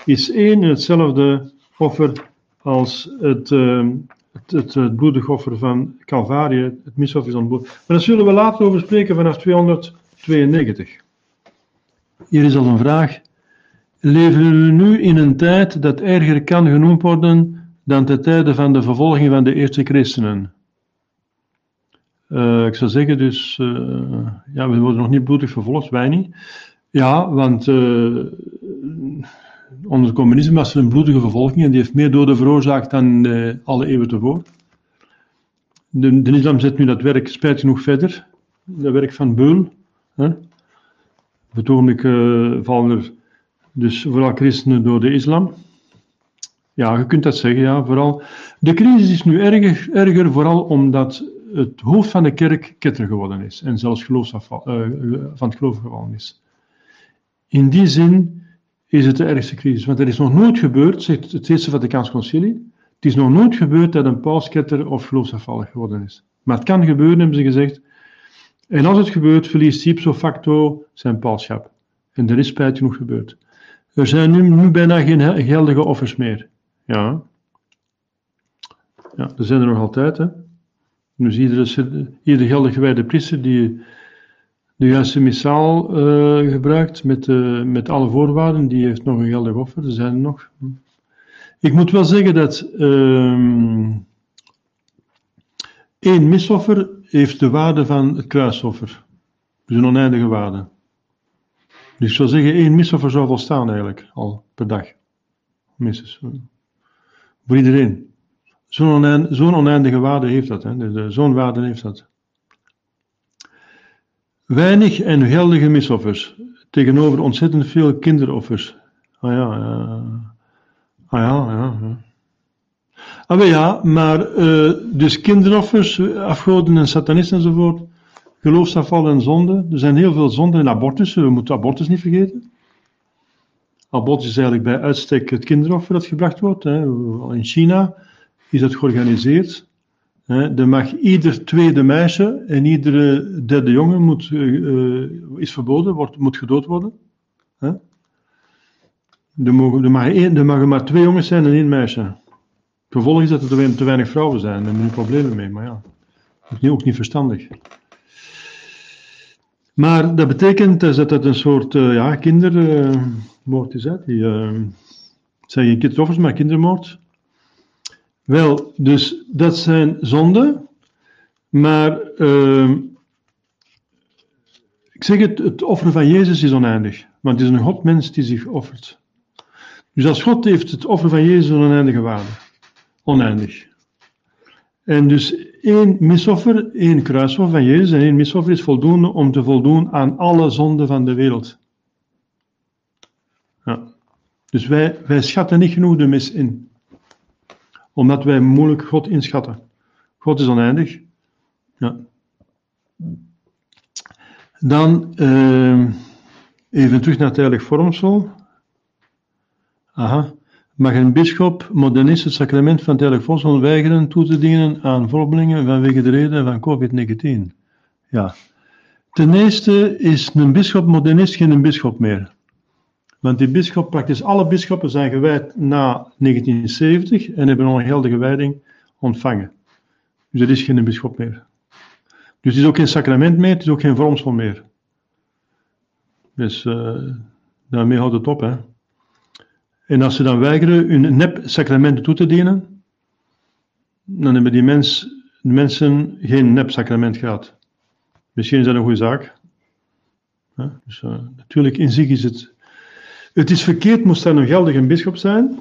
S1: is één en hetzelfde offer als het, uh, het, het, bloedige offer van Calvarië. Het misoffer is bloed. Maar daar zullen we later over spreken vanaf 292. Hier is al een vraag. Leven we nu in een tijd dat erger kan genoemd worden dan de tijden van de vervolging van de eerste christenen? Uh, ik zou zeggen dus, uh, ja, we worden nog niet bloedig vervolgd, wij niet. Ja, want uh, onder communisme was er een bloedige vervolging en die heeft meer doden veroorzaakt dan alle eeuwen tevoren. De, islam zet nu dat werk spijt genoeg verder, dat werk van Beul. Hè. Op het vallen er dus vooral christenen door de islam. Ja, je kunt dat zeggen, ja. Vooral. De crisis is nu erger, erger vooral omdat het hoofd van de kerk ketter geworden is en zelfs uh, van het geloof gevallen is. In die zin is het de ergste crisis, want er is nog nooit gebeurd, zegt het Eerste Vaticaans Concilie, Het is nog nooit gebeurd dat een pausketter of geloofsafvallig geworden is. Maar het kan gebeuren, hebben ze gezegd. En als het gebeurt, verliest ipso facto zijn pauschap. En er is spijt genoeg gebeurd. Er zijn nu, bijna geen geldige offers meer. Ja. Ja, er zijn er nog altijd, hè. Dus iedere, iedere geldig gewijde priester die de juiste missaal uh, gebruikt met, uh, met alle voorwaarden, die heeft nog een geldig offer. Er zijn er nog. Ik moet wel zeggen dat uh, één misoffer heeft de waarde van het kruisoffer. Dus een oneindige waarde. Dus ik zou zeggen, één misoffer zou volstaan eigenlijk, al per dag. Voor iedereen. Zo'n oneindige waarde heeft dat. Zo'n waarde heeft dat. Weinig en geldige misoffers tegenover ontzettend veel kinderoffers. Ah ja, ja. Ah ja, ja. ja. Ah ja, maar uh, dus kinderoffers, afgoden en satanisten enzovoort, geloofsafval en zonde. Er zijn heel veel zonden in abortus, we moeten abortus niet vergeten. Abortus is eigenlijk bij uitstek het kinderoffer dat gebracht wordt. Hè. In China is dat georganiseerd. Er mag ieder tweede meisje en iedere derde jongen moet, uh, is verboden, wordt, moet gedood worden. Er, mogen, mag één, mogen maar twee jongens zijn en één meisje. Gevolg is dat er te weinig vrouwen zijn. Daar hebben we problemen mee, maar ja, dat is ook niet verstandig. Maar dat betekent dus dat het een soort uh, ja, kindermoord is. Hè? Die, uh, zijn geen kinderoffers, maar kindermoord. Wel, dus dat zijn zonden, maar uh, ik zeg het, het offeren van Jezus is oneindig, want het is een Godmens die zich offert. Dus als God heeft het offeren van Jezus een oneindige waarde, oneindig. En dus één misoffer, één kruisoffer van Jezus en één misoffer is voldoende om te voldoen aan alle zonden van de wereld. Ja. Dus wij, wij schatten niet genoeg de mis in omdat wij moeilijk God inschatten. God is oneindig. Ja. Dan uh, even terug naar het heilig vormsel. Aha. Mag een bischop modernist het sacrament van het heilig weigeren toe te dienen aan volgelingen vanwege de reden van COVID-19? Ja. Ten eerste is een bischop modernist geen bischop meer. Want die bischop, praktisch alle bisschoppen zijn gewijd na 1970 en hebben een geldige wijding ontvangen. Dus er is geen bischop meer. Dus het is ook geen sacrament meer, het is ook geen vormsel meer. Dus uh, daarmee houdt het op. Hè. En als ze dan weigeren hun nep-sacramenten toe te dienen, dan hebben die mens, mensen geen nep-sacrament gehad. Misschien is dat een goede zaak. Dus, uh, natuurlijk, in zich is het het is verkeerd, moest daar een geldige bischop zijn.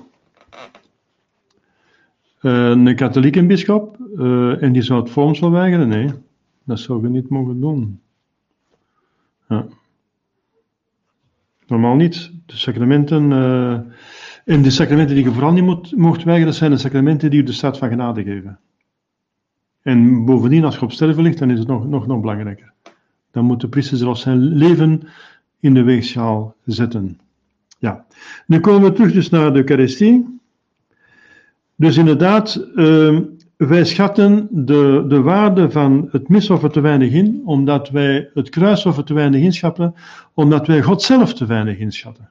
S1: Uh, een katholieke bischop. Uh, en die zou het vormsel weigeren? Nee, dat zou je niet mogen doen. Ja. Normaal niet. De sacramenten. En de sacramenten die je vooral niet moet, mocht weigeren, zijn de sacramenten die u de staat van genade geven. En bovendien, als je op sterven ligt, dan is het nog, nog, nog belangrijker. Dan moet de priester zelfs zijn leven in de weegschaal zetten. Ja, nu komen we terug dus naar de Eucharistie. Dus inderdaad, uh, wij schatten de, de waarde van het misoffer te weinig in, omdat wij het kruisoffer te weinig inschatten, omdat wij God zelf te weinig inschatten.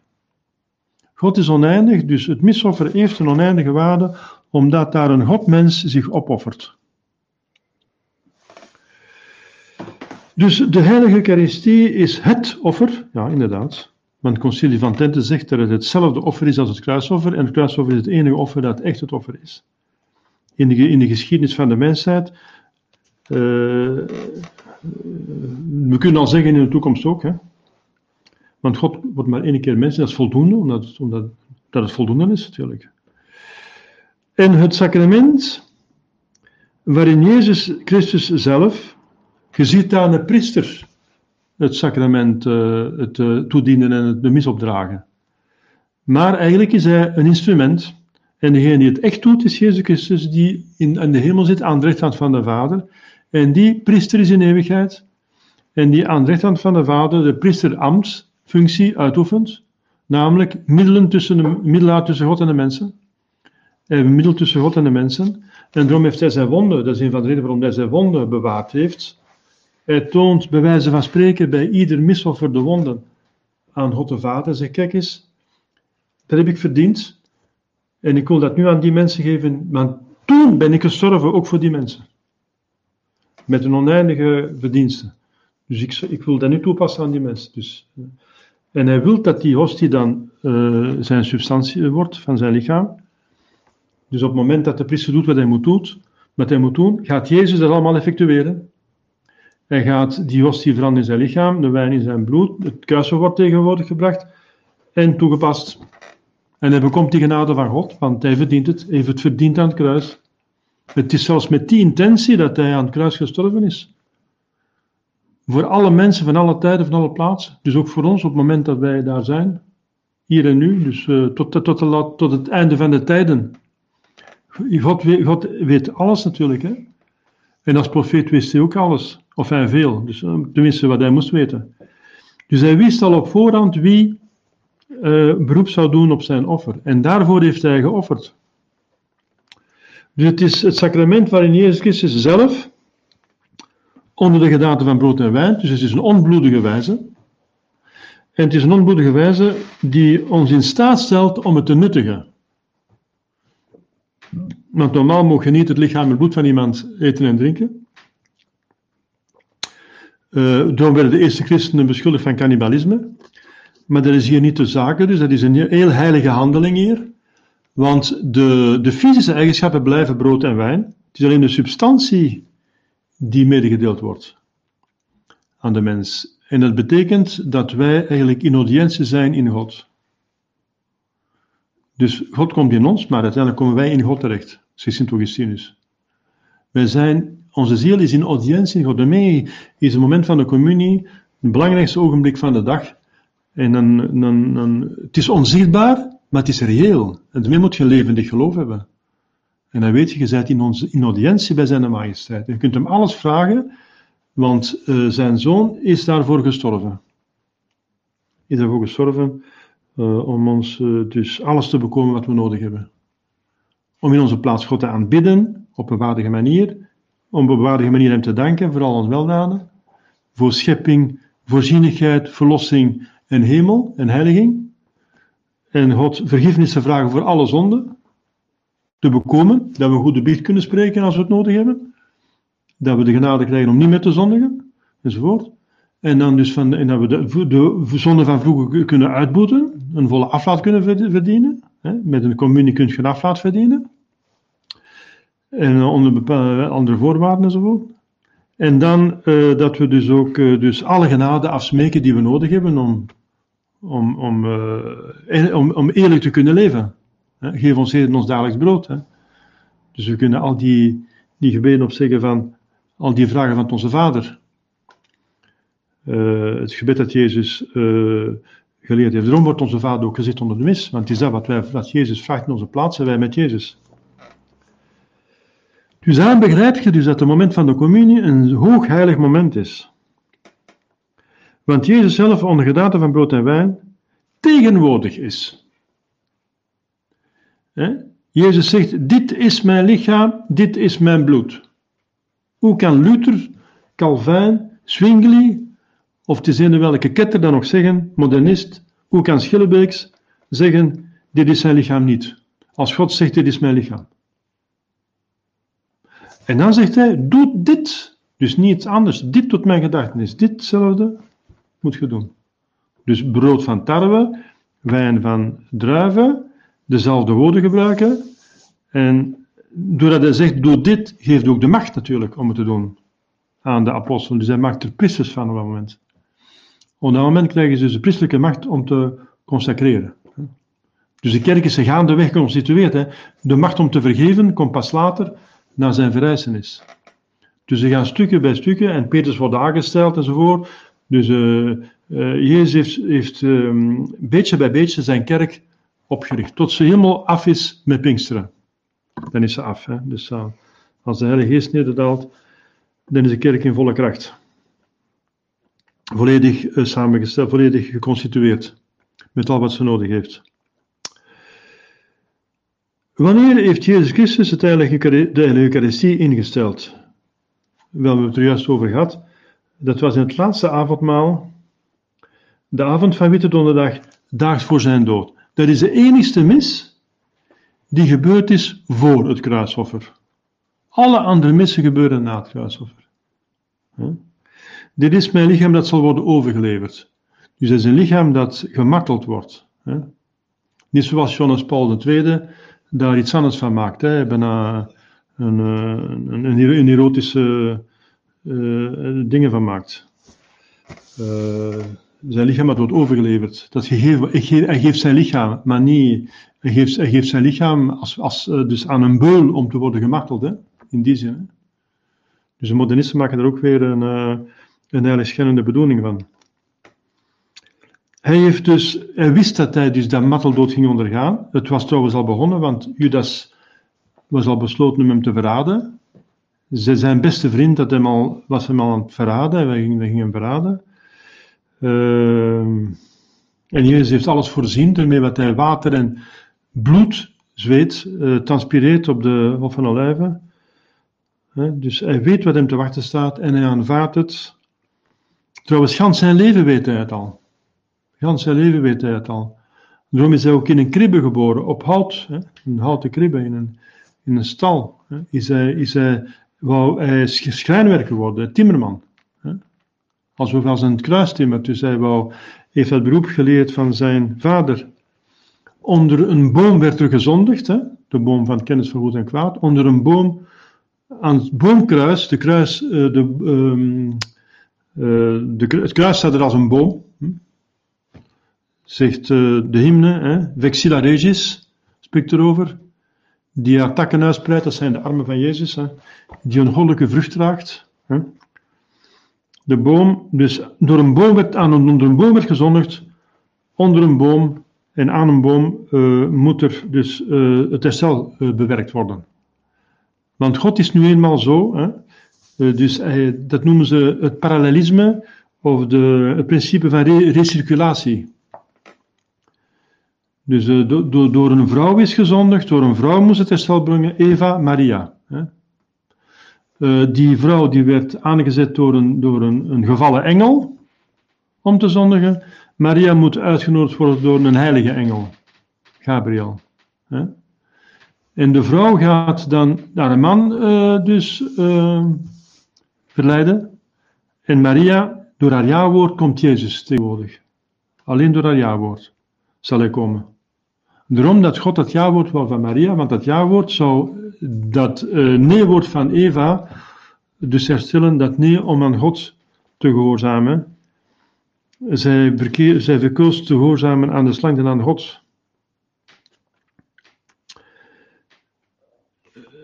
S1: God is oneindig, dus het misoffer heeft een oneindige waarde, omdat daar een Godmens zich opoffert. Dus de heilige Eucharistie is het offer, ja inderdaad, want het concilie van Tente zegt dat het hetzelfde offer is als het kruisoffer. En het kruisoffer is het enige offer dat echt het offer is. In de, in de geschiedenis van de mensheid. Uh, we kunnen al zeggen in de toekomst ook. Hè? Want God wordt maar één keer mens. Dat is voldoende, omdat, dat het voldoende is natuurlijk. En het sacrament waarin Jezus Christus zelf, je ziet daar een priester het sacrament uh, het uh, toedienen en het bemis opdragen. Maar eigenlijk is hij een instrument. En degene die het echt doet, is Jezus Christus, die in, de hemel zit aan de rechterhand van de Vader. En die priester is in eeuwigheid. En die aan de rechterhand van de Vader de priesteramtsfunctie uitoefent. Namelijk middelen tussen de, middelaar tussen God en de mensen. Hij bemiddelt tussen God en de mensen. En daarom heeft hij zijn wonden, dat is een van de redenen waarom hij zijn wonden bewaard heeft. Hij toont bij wijze van spreken bij ieder de wonden aan God de Vader. Zeg, kijk eens, dat heb ik verdiend. En ik wil dat nu aan die mensen geven. Maar toen ben ik gestorven, ook voor die mensen. Met een oneindige verdienste. Dus ik, ik wil dat nu toepassen aan die mensen. Dus, eh, en hij wil dat die hostie dan uh, zijn substantie wordt van zijn lichaam. Dus op het moment dat de priester doet wat hij moet, doen, wat hij moet doen, gaat Jezus dat allemaal effectueren. Hij gaat die hostie veranderen in zijn lichaam, de wijn in zijn bloed, het kruisel wordt tegenwoordig gebracht en toegepast. En hij bekomt die genade van God, want hij verdient het, hij heeft het verdiend aan het kruis. Het is zelfs met die intentie dat hij aan het kruis gestorven is. Voor alle mensen van alle tijden, van alle plaatsen. Dus ook voor ons op het moment dat wij daar zijn. Hier en nu, dus uh, tot, tot, tot, tot, het einde van de tijden. God weet, weet alles natuurlijk. Hè? En als profeet wist hij ook alles. Of hij veel. Dus uh, tenminste wat hij moest weten. Dus hij wist al op voorhand wie uh, beroep zou doen op zijn offer. En daarvoor heeft hij geofferd. Dus het is het sacrament waarin Jezus Christus zelf onder de gedaante van brood en wijn. Dus het is een onbloedige wijze. En het is een onbloedige wijze die ons in staat stelt om het te nuttigen. Want normaal mogen je niet het lichaam en bloed van iemand eten en drinken. Uh, daarom werden de eerste christenen beschuldigd van cannibalisme. Maar dat is hier niet de zaak, dus dat is een heel heilige handeling hier. Want de, de fysische eigenschappen blijven brood en wijn. Het is alleen de substantie die medegedeeld wordt aan de mens. En dat betekent dat wij eigenlijk in audiëntie zijn in God. Dus God komt in ons, maar uiteindelijk komen wij in God terecht, zegt Sint Augustinus. Wij zijn, onze ziel is in audiëntie in God. Daarmee is het moment van de communie het belangrijkste ogenblik van de dag. En dan, dan, dan, het is onzichtbaar, maar het is reëel. En daarmee moet je levendig geloof hebben. En dan weet je, je bent in, onze, in audiëntie bij zijn majesteit. Je kunt hem alles vragen, want uh, zijn zoon is daarvoor gestorven. Is daarvoor gestorven uh, om ons uh, dus alles te bekomen wat we nodig hebben. Om in onze plaats God te aanbidden, op een waardige manier. Om op een waardige manier hem te danken voor al ons weldaden. Voor schepping, voorzienigheid, verlossing en hemel en heiliging. En God vergiffenis te vragen voor alle zonden te bekomen, dat we goed de biecht kunnen spreken als we het nodig hebben, dat we de genade krijgen om niet meer te zondigen, enzovoort. En dan dus van, en dat we de, de zonde van vroeger kunnen uitboeten, een volle aflaat kunnen verdienen. Hè, met een communie kun je een aflaat verdienen. En onder bepaalde andere voorwaarden enzovoort. En dan uh, dat we dus ook dus alle genade afsmeken die we nodig hebben om, om, om, uh, om, om eerlijk te kunnen leven. Geef ons heden ons dagelijks brood. Hè. Dus we kunnen al die, die gebeden opzeggen van al die vragen van onze Vader. Uh, het gebed dat Jezus uh, geleerd heeft. Daarom wordt onze Vader ook gezet onder de mis. Want het is dat wat, wij, wat Jezus vraagt in onze plaats, zijn wij met Jezus. Dus begrijp je dus dat het moment van de communie een hoogheilig moment is. Want Jezus zelf onder gedaante van brood en wijn tegenwoordig is. Jezus zegt, dit is mijn lichaam, dit is mijn bloed. Hoe kan Luther, Calvin, Zwingli, of het is een welke ketter dan nog zeggen, modernist, hoe kan Schillebeeks zeggen, dit is zijn lichaam niet. Als God zegt, dit is mijn lichaam. En dan zegt hij, doe dit. Dus niet iets anders. Dit tot mijn gedachtenis. Ditzelfde moet je doen. Dus brood van tarwe, wijn van druiven, dezelfde woorden gebruiken. En doordat hij zegt, doe dit, geeft ook de macht natuurlijk om het te doen aan de apostelen. Dus hij maakt er priesters van op dat moment. Op dat moment krijgen ze dus de priestelijke macht om te consacreren. Dus de kerk is er gaandeweg geconstitueerd. Hè. De macht om te vergeven komt pas later na zijn verrijzenis. Dus ze gaan stukken bij stukken en Petrus wordt aangesteld enzovoort. Dus uh, uh, Jezus heeft, heeft um, beetje bij beetje zijn kerk opgericht. Tot ze helemaal af is met Pinksteren. Dan is ze af. Hè? Dus uh, als de Heilige Geest nederdaalt, dan is de kerk in volle kracht. Volledig uh, samengesteld, volledig geconstitueerd. Met al wat ze nodig heeft. Wanneer heeft Jezus Christus het heilige, de heilige Eucharistie ingesteld? Wel, we hebben het er juist over gehad. Dat was in het laatste avondmaal, de avond van Witte Donderdag, daags voor zijn dood. Dat is de enigste mis die gebeurd is voor het kruisoffer. Alle andere missen gebeuren na het kruisoffer. Dit is mijn lichaam dat zal worden overgeleverd. Dus het is een lichaam dat gemarteld wordt. Niet zoals Johannes Paul II daar iets anders van maakt. Hè? Bijna eh, een, een, erotische eh, dingen van maakt. Eh, zijn lichaam dat wordt overgeleverd. Dat gegeven, hij ge- hij geeft zijn lichaam, maar niet. Hij geeft, hij geeft zijn lichaam als, als, eh, dus aan een beul om te worden gemarteld. In die zin. Hè? Dus de modernisten maken er ook weer een, eh, een heiligschennende bedoeling van. Hij, heeft dus, hij wist dat hij dus dat marteldood ging ondergaan. Het was trouwens al begonnen, want Judas was al besloten om hem te verraden. Zijn beste vriend had hem al, was hem al aan het verraden, wij gingen, wij gingen hem verraden. Ehm, en Jezus heeft alles voorzien, ermee wat hij water en bloed, zweet, eh, transpireert op de Hof van Olijven. Dus hij weet wat hem te wachten staat en hij aanvaardt het. Trouwens, gans zijn leven weet hij het al. Gans zijn leven weet hij het al. Daarom is hij ook in een kribbe geboren, op hout, hè, een houten kribbe, in een, in een stal. Hè. Is hij, is hij, wou, hij schrijnwerker geworden, timmerman. Hè. Alsof als een kruistimmer. Dus hij wou, heeft dat beroep geleerd van zijn vader. Onder een boom werd er gezondigd, hè, de boom van kennis van goed en kwaad. Onder een boom, aan het boomkruis, de kruis, eh, de, ehm, eh, de, het kruis staat er als een boom. Hm? Zegt eh, de hymne, hè, Vexilla Regis, spreekt erover. Die haar takken uitspreidt, dat zijn de armen van Jezus, hè, die een goddelijke vrucht draagt. Hè. De boom, dus door een boom werd, aan, onder een boom werd gezondigd, onder een boom en aan een boom eh, moet er dus eh, het herstel eh, bewerkt worden. Want God is nu eenmaal zo, hè, dus dat noemen ze het parallelisme of de, het principe van re- recirculatie. Dus do- do- door een vrouw is gezondigd, door een vrouw moest het herstel brengen, Eva, Maria. Hè. Eh, die vrouw die werd aangezet door, een, door een, een gevallen engel om te zondigen. Maria moet uitgenodigd worden door een heilige engel, Gabriel. En de vrouw gaat dan naar een man eh, dus eh, verleiden. En Maria, door haar ja-woord komt Jezus tegenwoordig. Alleen door haar ja-woord zal hij komen. Daarom dat God dat ja-woord wou van Maria, want dat ja-woord zou dat eh, nee-woord van Eva dus herstellen, dat nee om aan God te gehoorzamen. Zij, verkeer, zij verkoos te gehoorzamen aan de slang en aan God.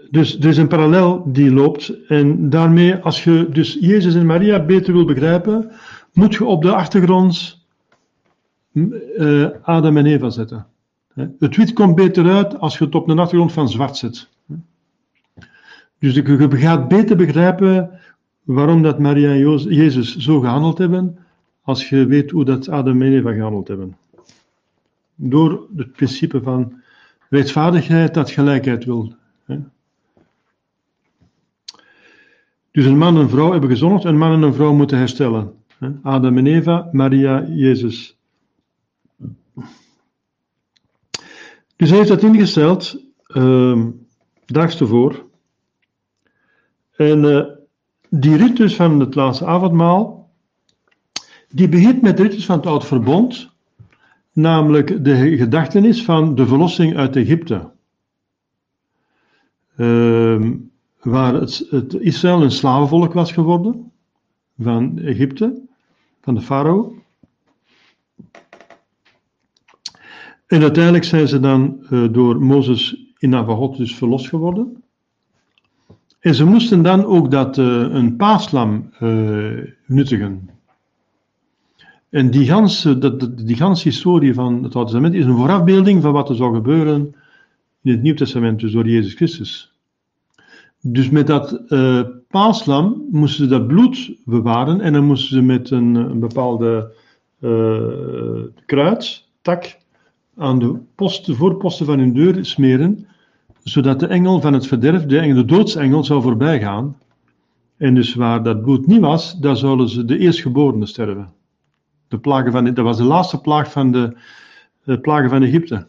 S1: Dus er is een parallel die loopt. En daarmee, als je dus Jezus en Maria beter wil begrijpen, moet je op de achtergrond eh, Adam en Eva zetten. Het wit komt beter uit als je het op de achtergrond van zwart zet. Dus je gaat beter begrijpen waarom dat Maria en Jezus zo gehandeld hebben, als je weet hoe dat Adam en Eva gehandeld hebben. Door het principe van rechtvaardigheid dat gelijkheid wil. Dus een man en een vrouw hebben gezondigd, een man en een vrouw moeten herstellen. Adam en Eva, Maria, Jezus. Dus hij heeft dat ingesteld, ehm daags tevoren. En eh, die ritus van het laatste avondmaal, die begint met de ritus van het Oude Verbond, namelijk de gedachtenis van de verlossing uit Egypte. Ehm, waar het, het Israël een slavenvolk was geworden van Egypte, van de farao. En uiteindelijk zijn ze dan eh, door Mozes in Navagot dus verlost geworden. En ze moesten dan ook dat eh, een paaslam eh, nuttigen. En die ganse, die ganse historie van het Oude Testament is een voorafbeelding van wat er zou gebeuren in het Nieuw Testament, dus door Jezus Christus. Dus met dat eh, paaslam moesten ze dat bloed bewaren en dan moesten ze met een, een bepaalde kruid, tak, aan de, post, de voorposten van hun deur smeren, zodat de engel van het verderf, de, de doodsengel, zou voorbij gaan. En dus waar dat bloed niet was, daar zouden ze de eerstgeborenen sterven. De plagen van, dat was de laatste plaag van de, de plagen van Egypte.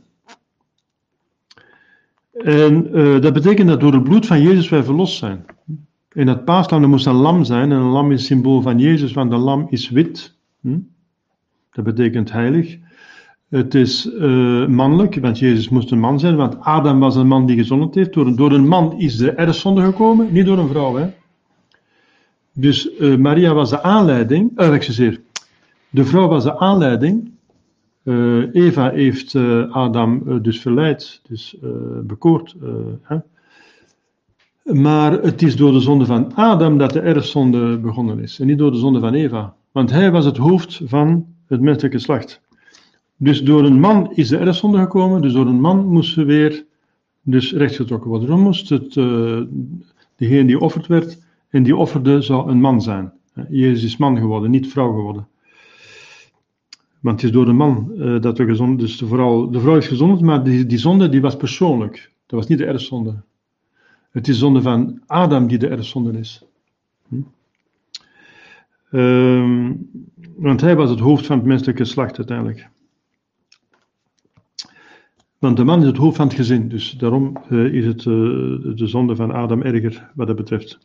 S1: En uh, dat betekent dat door het bloed van Jezus wij verlost zijn. In het paaslam moest een lam zijn, en een lam is symbool van Jezus, want een lam is wit. Hm? Dat betekent heilig. Het is uh, mannelijk, want Jezus moest een man zijn, want Adam was een man die gezond heeft. Door, door een man is de erfzonde gekomen, niet door een vrouw. Hè? Dus uh, Maria was de aanleiding, uh, excuseer, de vrouw was de aanleiding. Eva heeft Adam dus verleid, dus bekoord. Hè? Maar het is door de zonde van Adam dat de erfzonde begonnen is, en niet door de zonde van Eva. Want hij was het hoofd van het menselijke geslacht. Dus door een man is de erfzonde gekomen, dus door een man moest ze weer dus rechtgetrokken worden. Dan moest het, uh, degene die offerd werd en die offerde zou een man zijn. Jezus is man geworden, niet vrouw geworden. Want het is door de man uh, dat we gezond, dus de vrouw, de vrouw is gezond, maar die, die zonde die was persoonlijk. Dat was niet de erfzonde. Het is de zonde van Adam die de erfzonde is. Hm? Uh, want hij was het hoofd van het menselijke geslacht uiteindelijk. Want de man is het hoofd van het gezin, dus daarom uh, is het uh, de zonde van Adam erger wat dat betreft.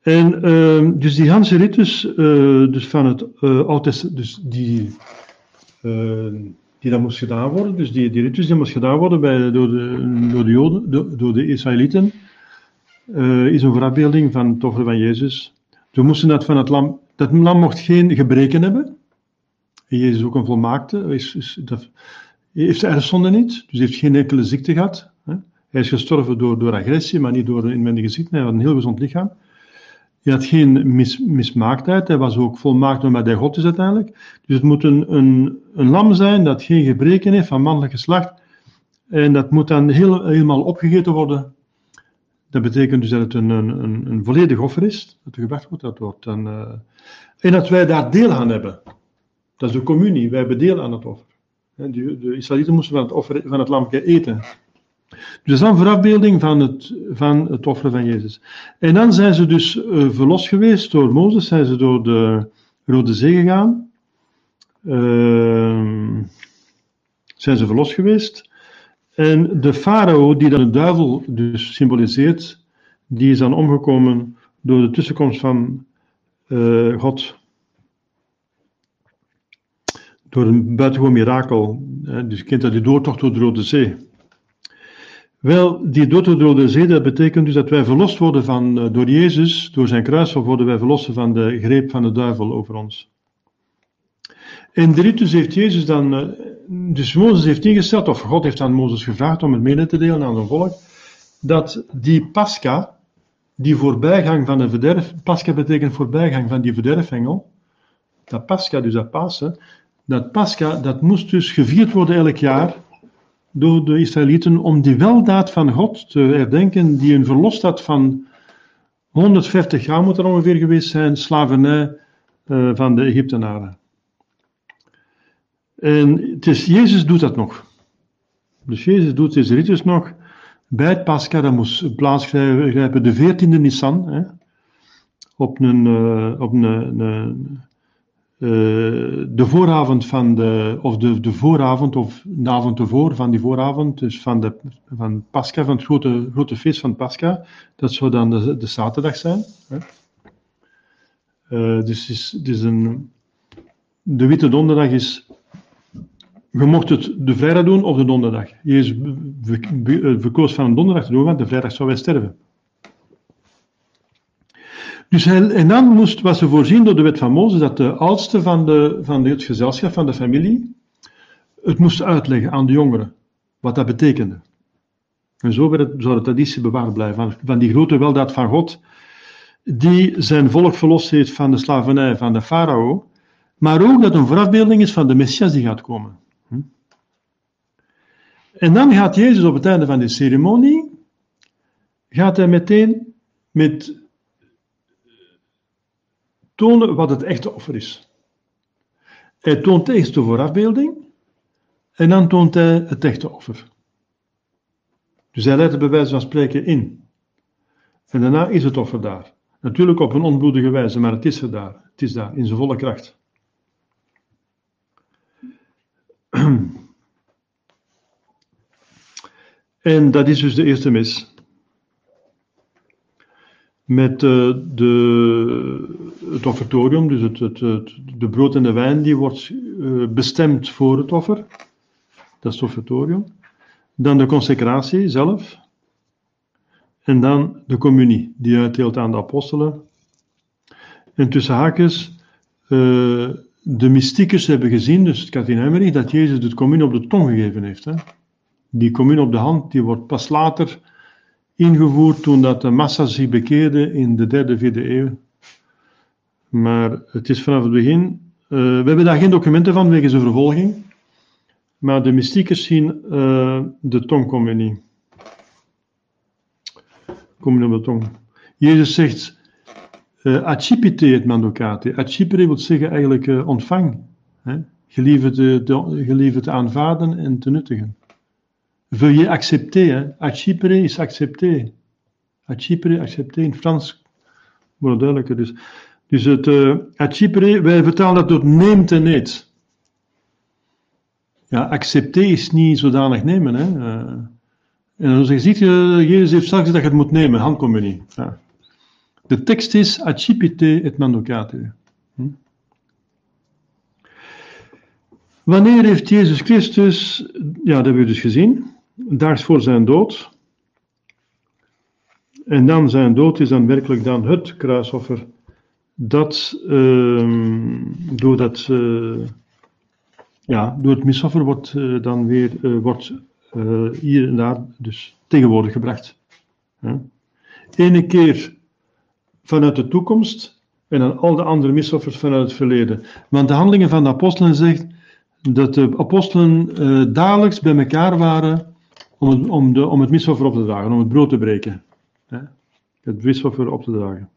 S1: En uh, dus die Hanse ritus, dus van het Oud dus die, die dan moest gedaan worden, dus die, die ritus die moest gedaan worden bij, door, de, door de Joden, door, door de Israëlieten, is een voorafbeelding van het offer van Jezus. Ze moesten dat van het lam, dat lam mocht geen gebreken hebben. En Jezus is ook een volmaakte, is, is, dat, heeft de erfzonde niet, dus heeft geen enkele ziekte gehad. Hij is gestorven door, door agressie, maar niet door een inwendige ziekte. Hij had een heel gezond lichaam. Hij had geen mis, mismaaktheid, hij was ook volmaakt omdat hij God is uiteindelijk. Dus het moet een, een, lam zijn dat geen gebreken heeft van mannelijk geslacht. En dat moet dan heel, helemaal opgegeten worden. Dat betekent dus dat het een, een, een volledig offer is, dat er gebracht wordt. Dat wordt dan, uh, en dat wij daar deel aan hebben. Dat is de communie, wij hebben deel aan het offer. De, de Israëlieten moesten van het, offer, van het lampje eten. Dus dat is een verafbeelding van het, van het offer van Jezus. En dan zijn ze dus uh, verlost geweest door Mozes, zijn ze door de Rode Zee gegaan. Uh, zijn ze verlost geweest. En de farao, die dan de duivel dus symboliseert, die is dan omgekomen door de tussenkomst van uh, God door een buitengewoon mirakel. Dus je kent dat die doortocht door de Rode Zee. Wel, die dood door de Rode Zee, dat betekent dus dat wij verlost worden van, eh, door Jezus, door zijn kruis, worden wij verlost van de greep van de duivel over ons. En de ritus heeft Jezus dan, eh, dus Mozes heeft ingesteld, of God heeft aan Mozes gevraagd om het mede te delen aan zijn volk, dat die Pascha, die voorbijgang van de verderf, Pascha betekent voorbijgang van die verderfengel, dat Pascha, dus dat Pasen, dat Pascha, dat moest dus gevierd worden elk jaar door de Israëlieten om die weldaad van God te herdenken, die een verlost had van 150 jaar moet er ongeveer geweest zijn, slavernij uh, van de Egyptenaren. En het is, Jezus doet dat nog. Dus Jezus doet deze ritus nog. Bij Pascha, dat moest plaatsgrijpen de 14e Nissan, hè, op een, uh, op een, een uh, de vooravond van de, of de, de vooravond of avond ervoor van die vooravond, dus van, de, van Pascha, van het grote, grote feest van Pascha, dat zou dan de, de zaterdag zijn. Hè. Uh, dus is, is een, de witte donderdag is, je mocht het de vrijdag doen of de donderdag. Jezus verkoos van een donderdag te doen, want de vrijdag zou wij sterven. Dus en dan moest, was er voorzien door de wet van Mozes dat de oudste van, de, van het gezelschap, van de familie, het moest uitleggen aan de jongeren wat dat betekende. En zo werd het, zou de traditie bewaard blijven van, van die grote weldaad van God, die zijn volk verlost heeft van de slavernij van de farao, maar ook dat een voorafbeelding is van de Messias die gaat komen. Hm? En dan gaat Jezus op het einde van de ceremonie, gaat hij meteen met tonen wat het echte offer is. Hij toont eerst de voorafbeelding en dan toont hij het echte offer. Dus hij leidt het bij wijze van spreken in. En daarna is het offer daar. Natuurlijk op een onbloedige wijze, maar het is er daar. Het is daar in zijn volle kracht. En dat is dus de eerste mis. Met uh, de, het offertorium, dus het, het, de brood en de wijn, die wordt uh, bestemd voor het offer. Dat is het offertorium. Dan de consecratie zelf. En dan de communie, die uitdeelt aan de apostelen. En tussen haakjes, uh, de mystiekers hebben gezien, dus Katrien Emmerich, dat Jezus de communie op de tong gegeven heeft. Hè? Die communie op de hand, die wordt pas later ingevoerd toen dat de massa zich bekeerde in de derde, vierde eeuw. Maar het is vanaf het begin, uh, we hebben daar geen documenten van wegens de vervolging, maar de mystiekers zien uh, de tongcommunie. Communie op de tong. Jezus zegt, uh, accipite het mandocate. Accipere wil zeggen eigenlijk ontvang. Hè? Gelieve, te, gelieve te aanvaarden en te nuttigen. Veuillez accepter. Hè? Accipere is accepter. Accipere, accepter. In Frans wordt duidelijker. Dus, dus het uh, wij vertalen dat door neemt en eet. Ja, accepter is niet zodanig nemen. Hè? Uh, en dan je, ziet je, Jezus heeft straks dat je het moet nemen, handcommunie. Ja. De tekst is accipite et mandocate. Hm? Wanneer heeft Jezus Christus, ja, dat hebben we dus gezien, daags voor zijn dood. En dan zijn dood is dan werkelijk dan het kruisoffer dat uh, door, dat, uh, ja, door het misoffer wordt uh, dan weer uh, wordt, hier en daar dus tegenwoordig gebracht. Ene keer vanuit de toekomst en dan al de andere misoffers vanuit het verleden. Want de handelingen van de apostelen zegt dat de apostelen dagelijks bij elkaar waren om het, om, de, om het misoffer op te dragen, om het brood te breken. Hè? Het misoffer op te dragen.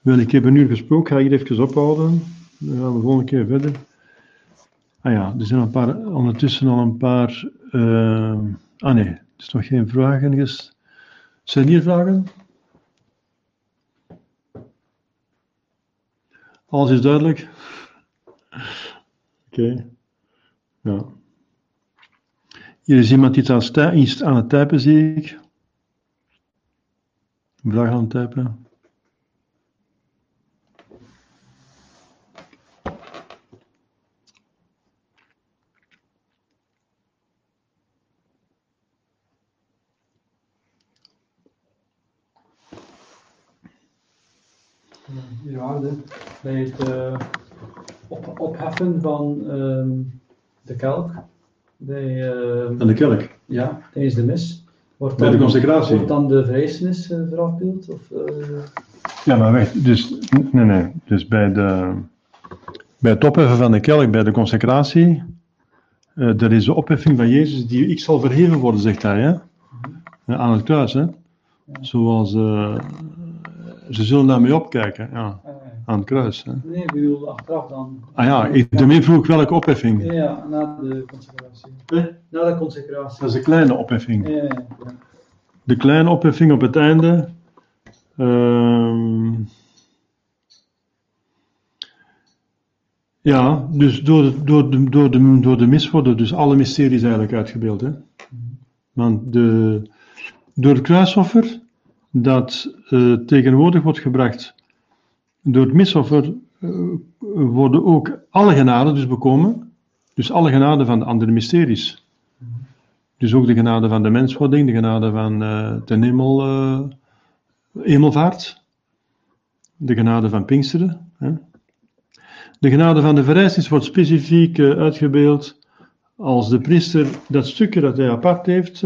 S1: Wel, ik heb een uur gesproken, ga hier even ophouden. Dan gaan we de volgende keer verder. Ah ja, er zijn een paar, ondertussen al een paar. Uh, ah nee, er is nog geen vragen. Zijn hier vragen? Alles is duidelijk? Oké. Ja. Hier is iemand iets aan, iets aan het typen, zie ik. Een vraag aan het typen.
S2: Ja, bij het uh, op, opheffen van uh, de kelk bij, uh,
S1: Aan de kelk?
S2: Ja, tijdens de mis.
S1: Wordt dan, bij de consecratie?
S2: Wordt dan de vrijzenis uh, verafbeeld? Of, uh...
S1: Ja, maar wacht, dus, nee, nee, dus bij, de, bij het opheffen van de kelk, bij de consecratie, uh, er is de opheffing van Jezus die ik zal verheven worden, zegt hij, hè? Aan het kruis, hè? Ja. Zoals, ze zullen daarmee opkijken, ja. Aan het kruis. Hè?
S2: Nee, ik bedoel achteraf dan.
S1: Ah ja, daarmee vroeg welke opheffing.
S2: Ja, ja, na de consecratie. Eh? Na de consecratie.
S1: Dat is de kleine opheffing.
S2: Ja, ja,
S1: De kleine opheffing op het einde. Um, ja, dus door de, door, de, door, de, door de mis worden dus alle mysteries eigenlijk uitgebeeld. Hè? Want de, door het kruisoffer dat uh, tegenwoordig wordt gebracht door het misoffer uh, worden ook alle genade dus bekomen. Dus alle genade van de andere mysteries. Dus ook de genade van de menswording, de genade van uh, de hemel, hemelvaart, de genade van Pinksteren. Hè. De genade van de verrijzenis wordt specifiek uitgebeeld als de priester dat stukje dat hij apart heeft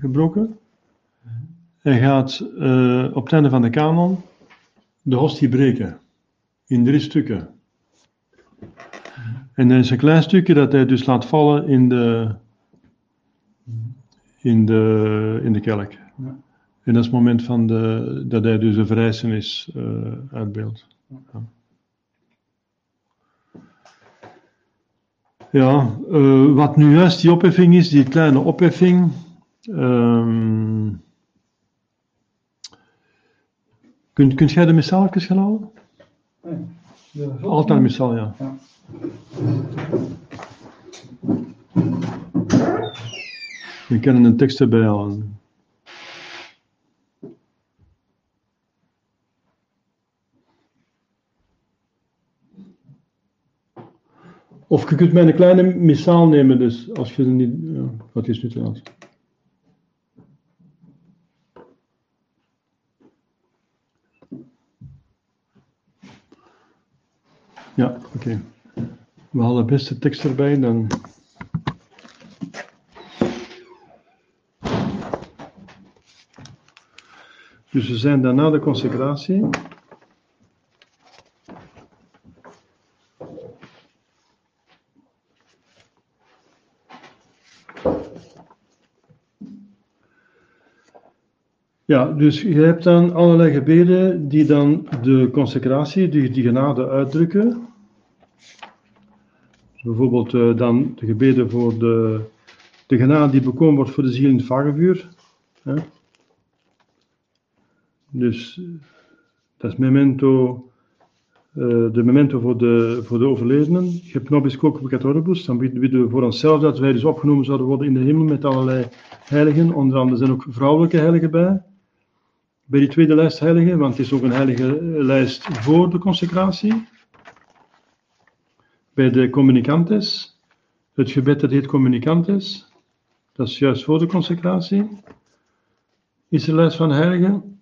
S1: gebroken, hij gaat op het van de kanon de hostie breken. In drie stukken. En er is een klein stukje dat hij dus laat vallen in de, in de, in de kelk. Ja. En dat is het moment van de, dat hij dus de verrijzenis uh, uitbeeldt. Ja. Ja, eh, wat nu juist die opheffing is, die kleine opheffing. ehm kunt, kunt jij de missaaltjes gaan halen?
S2: Ja.
S1: Altijd een missaal, ja.
S2: Ja.
S1: We kunnen een tekst erbij halen. Of je kunt mij een kleine missaal nemen, dus als je er niet. Ja, wat is nu trouwens? Ja, oké. We halen best de tekst erbij, dan. Dus we zijn daarna de consecratie. Ja, dus je hebt dan allerlei gebeden die dan de consecratie, die, die genade uitdrukken. Bijvoorbeeld eh, dan de gebeden voor de, de genade die bekomen wordt voor de ziel in het vagevuur. Hè? Dus eh, dat is memento, eh, de memento voor de, voor de overledenen. Nobis coque peccatoribus, dan bidden we voor onszelf dat wij dus opgenomen zouden worden in de hemel met allerlei heiligen. Onder andere zijn ook vrouwelijke heiligen bij. Bij die tweede lijst heiligen, want het is ook een heilige lijst voor de consecratie. Bij de communicantes, het gebed dat heet communicantes, dat is juist voor de consecratie. Is een lijst van heiligen.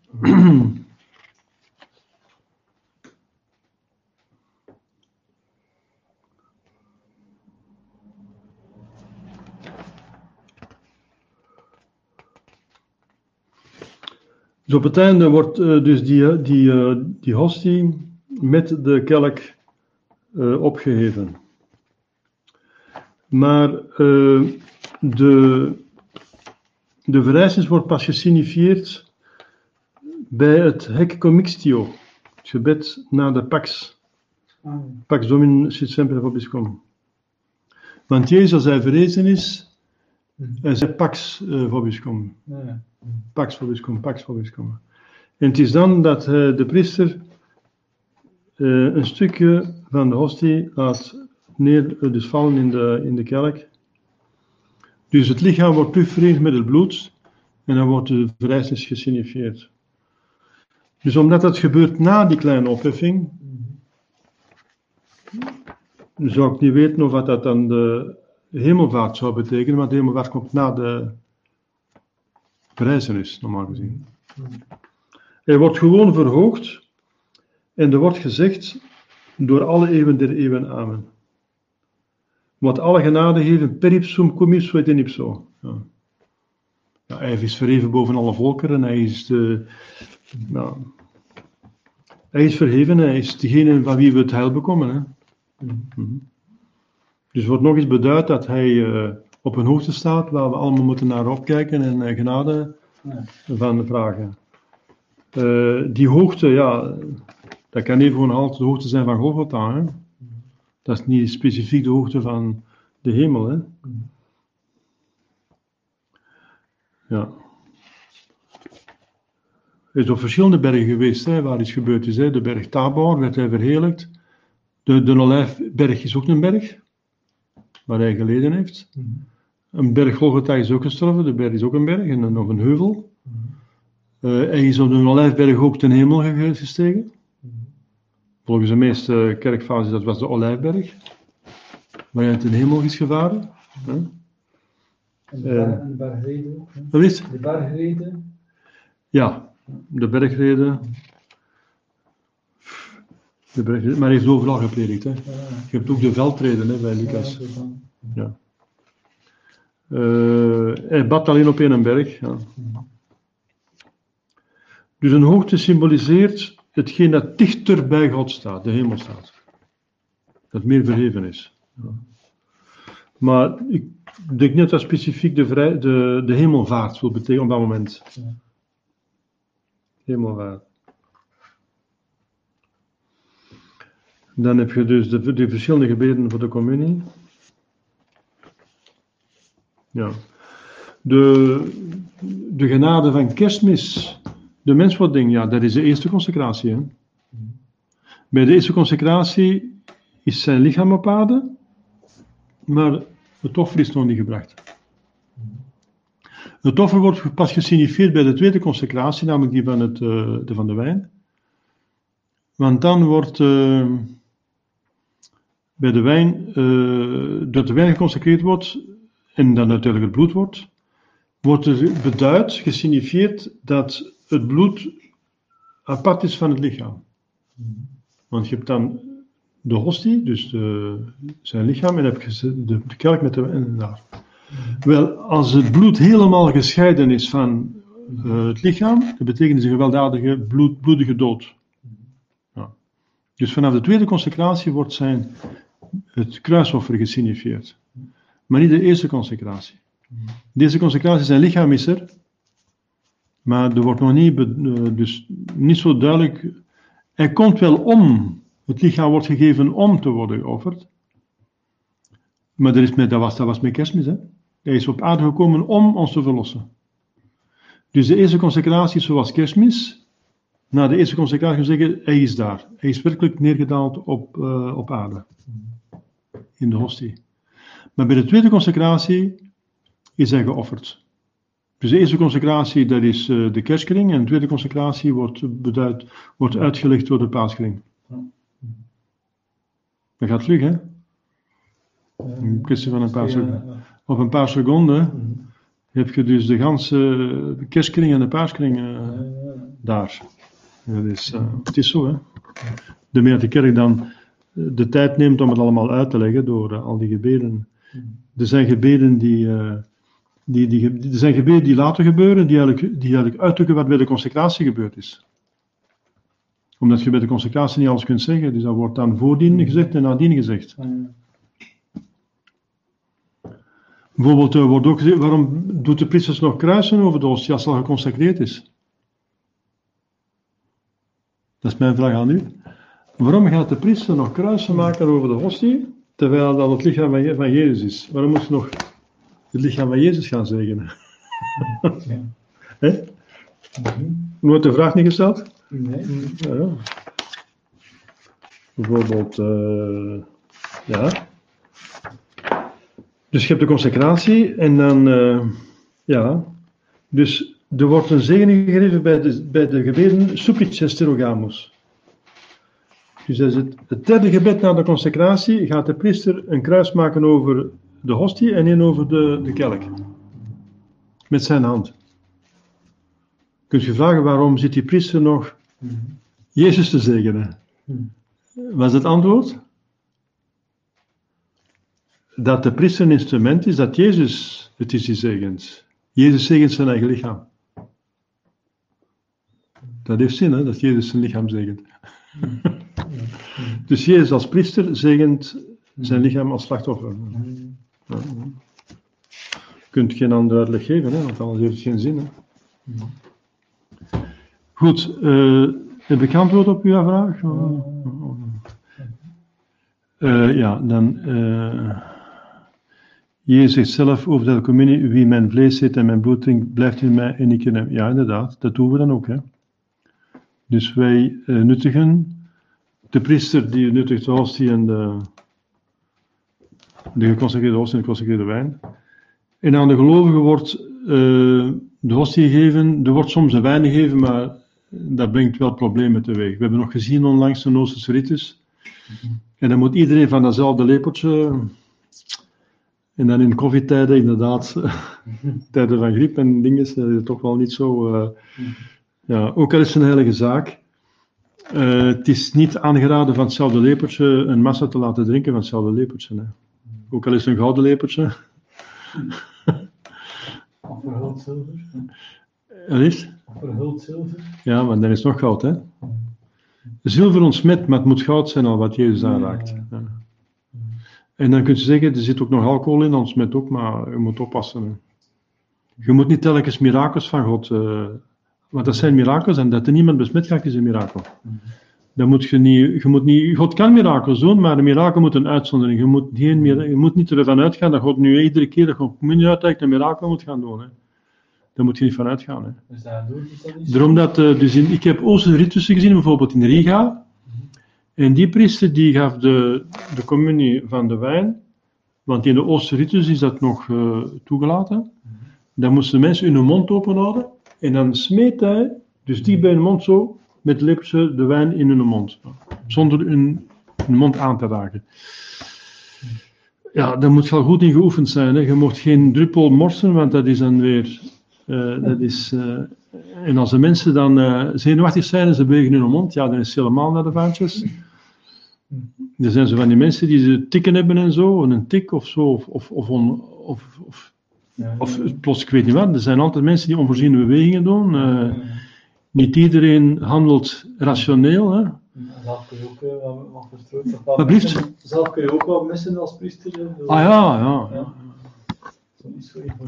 S1: Dus op het einde wordt eh, dus die, die, eh, die hostie met de kelk eh, opgeheven. Maar eh, de, de verrijzenis wordt pas gesignifiëerd bij het hec commixtio, het gebed na de pax,
S2: Ah,
S1: pax domini sit semper vobiscum. Want Jezus, als hij verrezen is, hij zei pax eh, vobiscum. Pax vobiscum, pax vobiscum. En het is dan dat de priester een stukje van de hostie laat neer, eh, dus vallen in de, in de kelk. Dus het lichaam wordt terugverenigd met het bloed en dan wordt de verrijzenis gesignifiëerd. Dus omdat dat gebeurt na die kleine opheffing, zou ik niet weten of wat dat dan de hemelvaart zou betekenen, want de hemelvaart komt na de verrijzenis, normaal gezien. Hij wordt gewoon verhoogd en er wordt gezegd door alle eeuwen der eeuwen amen. Wat alle genade geven per ipsum cum ipso et in ipso. Ja. Ja, hij is verheven boven alle volkeren, hij is de, ja, hij is verheven, hij is degene van wie we het heil bekomen. Hè. Mhm. Dus wordt nog eens beduid dat hij eh, op een hoogte staat waar we allemaal moeten naar opkijken en eh, genade
S2: Ja.
S1: van vragen. Eh, die hoogte, ja, dat kan even gewoon altijd de hoogte zijn van Golgotha. Hè? Dat is niet specifiek de hoogte van de hemel. Hè? Ja. Hij is op verschillende bergen geweest hè, waar iets gebeurd is. Hè. De berg Tabor werd hij verheerlijkt. De, de Olijfberg is ook een berg waar hij geleden heeft. Een berg Golgotha is ook gestorven, de berg is ook een berg en nog een heuvel. Eh, hij is op de Olijfberg ook ten hemel ge- gestegen. Volgens de meeste kerkfases dat was de Olijfberg, waar hij ten hemel is gevaren. hè.
S2: En de,
S1: Eh.
S2: ber- en de bergreden ook.
S1: Dat is,
S2: De bergreden.
S1: ja, de bergreden. De bergreden, maar hij heeft overal gepredikt. Hè. Je hebt ook de veldreden hè, bij Lucas.
S2: ja.
S1: Eh, hij bad alleen op één berg. Ja. Dus een hoogte symboliseert hetgeen dat dichter bij God staat, de hemel staat. Dat meer verheven is. Ja. Maar ik denk niet dat specifiek de, vrij, de, de hemelvaart wil betekenen op dat moment.
S2: Ja.
S1: Hemelvaart. Dan heb je dus de, de verschillende gebeden voor de communie. Ja. De, de genade van kerstmis, de menswording, ja, dat is de eerste consecratie. Hè? Bij de eerste consecratie is zijn lichaam aarde, maar het offer is nog niet gebracht. Het offer wordt pas gesignificeerd bij de tweede consecratie, namelijk die van, het, uh, de, van de wijn. Want dan wordt uh, bij de wijn, uh, dat de wijn geconsecreerd wordt en dan natuurlijk het bloed wordt, wordt er beduid, gesignificeerd dat het bloed apart is van het lichaam. Want je hebt dan de hostie, dus de, zijn lichaam, en heb je de, kelk met de wijn daar. Wel, als het bloed helemaal gescheiden is van uh, het lichaam, dat betekent een gewelddadige, bloed, bloedige dood. Ja. Dus vanaf de tweede consecratie wordt zijn het kruisoffer gesignificeerd. Maar niet de eerste consecratie. Deze consecratie, zijn lichaam is er, maar er wordt nog niet, dus niet zo duidelijk. Hij komt wel om. Het lichaam wordt gegeven om te worden geofferd. Maar dat, is met, dat, was, dat was met kerstmis. Hè? Hij is op aarde gekomen om ons te verlossen. Dus de eerste consecratie zoals kerstmis. Na de eerste consecratie zeggen, hij is daar. Hij is werkelijk neergedaald op, uh, op aarde. In de hostie. Maar bij de tweede consecratie is hij geofferd. Dus de eerste consecratie, dat is uh, de kerstkring. En de tweede consecratie wordt, beduid, wordt uitgelegd door de paaskring. Dat gaat vlug, hè? Een kwestie van een paar seconden. Op een paar seconden heb je dus de ganse kerstkring en de paaskring uh, daar. Dat is, uh, het is zo, hè? De meer de kerk dan de tijd neemt om het allemaal uit te leggen door al die gebeden. Er zijn gebeden die, die, die, er zijn gebeden die later gebeuren, die eigenlijk, die eigenlijk uitdrukken wat bij de consecratie gebeurd is omdat je bij de consecratie niet alles kunt zeggen. Dus dat wordt dan voordien gezegd en nadien gezegd. Bijvoorbeeld uh, wordt ook gezegd, waarom doet de priesters nog kruisen over de hostie als het al geconsecreerd is? Dat is mijn vraag aan u. Waarom gaat de priester nog kruisen maken over de hostie, terwijl dat het lichaam van, Jezus is? Waarom moet je nog het lichaam van Jezus gaan zegenen? Ja. Hè? Nooit de vraag niet gesteld? Nee. Ja. Bijvoorbeeld, uh, ja. Dus je hebt de consecratie en dan, uh, ja. Dus er wordt een zegening gegeven bij de, bij de gebeden Supplice Sterogamus. Dus dat is het, het derde gebed na de consecratie gaat de priester een kruis maken over de hostie en één over de, de kelk. Met zijn hand. Kunt je vragen waarom zit die priester nog Jezus te zegenen? Was het antwoord? Dat de priester een instrument is, dat Jezus het is die zegent. Jezus zegent zijn eigen lichaam. Dat heeft zin, hè, dat Jezus zijn lichaam zegent. dus Jezus als priester zegent zijn lichaam als slachtoffer. Je kunt geen andere uitleg geven, hè, want anders heeft het geen zin. Hè. Goed, uh, heb ik antwoord op uw vraag? Uh, ja, dan. Uh, Jezus zegt zelf over de communie: wie mijn vlees eet en mijn bloed drinkt, blijft in mij en ik in hem. Ja, inderdaad, dat doen we dan ook. Hè? Dus wij nuttigen de priester die nuttigt de hostie en de, de geconsecreerde hostie en de geconsecreerde wijn. En aan de gelovigen wordt uh, de hostie gegeven. Er wordt soms een wijn gegeven, maar dat brengt wel problemen teweeg. We hebben nog gezien onlangs de Oosterse ritus. En dan moet iedereen van datzelfde lepeltje. En dan in COVID-tijden, inderdaad, tijden van griep en dingen, is het toch wel niet zo. Uh, ja, ook al is het een heilige zaak. Uh, het is niet aangeraden van hetzelfde lepeltje een massa te laten drinken van hetzelfde lepeltje. Hè. Ook al is het een gouden lepeltje.
S2: Verhuld zilver.
S1: Wat is?
S2: Verhuld zilver.
S1: Ja, maar dan is het nog goud, hè? Zilver ontsmet, maar het moet goud zijn al wat Jezus aanraakt. Ja. En dan kun je zeggen, er zit ook nog alcohol in, ontsmet ook, maar je moet oppassen. Hè. Je moet niet telkens mirakels van God. Uh, want dat zijn mirakels en dat er niemand besmet gaat, is een mirakel. Dan moet je, niet, je moet niet, God kan mirakels doen, maar een mirakel moet een uitzondering. Je moet, geen, je moet niet ervan uitgaan dat God nu iedere keer dat God communie uitreikt een mirakel moet gaan doen. Hè. Daar moet je niet van uitgaan. Hè.
S2: Dus daardoor is dat niet
S1: Daarom dat, eh, dus in, ik heb Oosterse ritussen gezien, bijvoorbeeld in Riga. En die priester die gaf de, de communie van de wijn, want in de Oosterse ritus is dat nog eh, toegelaten. Dan moesten de mensen hun mond open houden en dan smeet hij, dus die bij hun mond zo, met lipse de wijn in hun mond. Zonder hun, hun mond aan te raken. Ja, daar moet je al goed in geoefend zijn. Hè. Je mocht geen druppel morsen, want dat is dan weer. eh, dat is, eh, en als de mensen dan eh, zenuwachtig zijn en ze bewegen hun mond, ja, dan is het helemaal naar de vaantjes. Er zijn zo van die mensen die ze tikken hebben en zo, en een tik of zo, of, of, of, on- of, of,
S2: Ja,
S1: of plots, ik weet niet wat. Er zijn altijd mensen die onvoorziene bewegingen doen. Niet iedereen handelt rationeel. Hè.
S2: Zelf kun je ook eh, wat, verstrooid missen. Zelf kun je ook wat missen als priester. Dus-
S1: Ah ja, ja.
S2: Ja.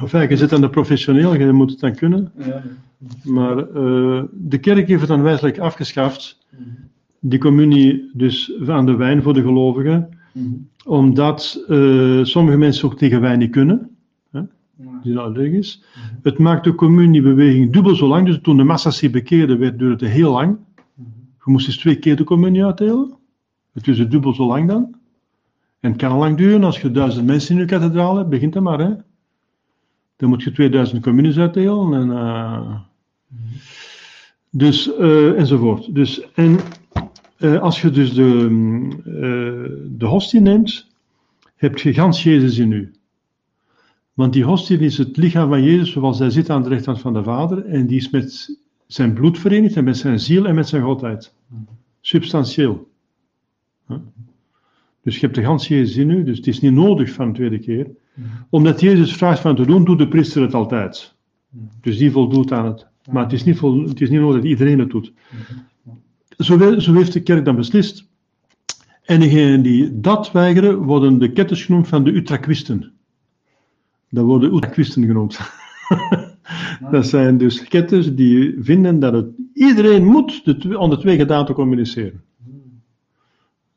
S1: Enfin, je zit aan de professioneel, je moet het dan kunnen.
S2: Ja,
S1: Maar eh, de kerk heeft het dan wijselijk afgeschaft,
S2: nee.
S1: die communie dus aan de wijn voor de gelovigen,
S2: Mhm.
S1: omdat eh, sommige mensen ook tegen wijn niet kunnen, Die allergisch. Het maakt de communiebeweging dubbel zo lang, dus toen de massa's zich bekeerden, werd, duurde het heel lang. Je moest dus twee keer de communie uitdelen. Het is dubbel zo lang dan. En het kan al lang duren, als je duizend mensen in je kathedraal hebt, begint het maar, hè. Dan moet je 2000 communies uitdelen en... eh, dus, eh, enzovoort. Dus, en eh, als je dus de, mm, de hostie neemt, heb je gans Jezus in u. Want die hostie is het lichaam van Jezus zoals hij zit aan de rechterhand van de Vader. En die is met zijn bloed verenigd en met zijn ziel en met zijn godheid. Substantieel. Dus je hebt de gans Jezus in dus het is niet nodig van de tweede keer. Omdat Jezus vraagt van te doen, doet de priester het altijd. Dus die voldoet aan het. Maar het is niet, het is niet nodig dat iedereen het doet. Zo, zo heeft de kerk dan beslist. En degenen die dat weigeren, worden de ketters genoemd van de Utrechtwisten. Dat worden Utrechtwisten genoemd. dat zijn dus ketters die vinden dat het, iedereen moet de, aan de twee gedaanten communiceren.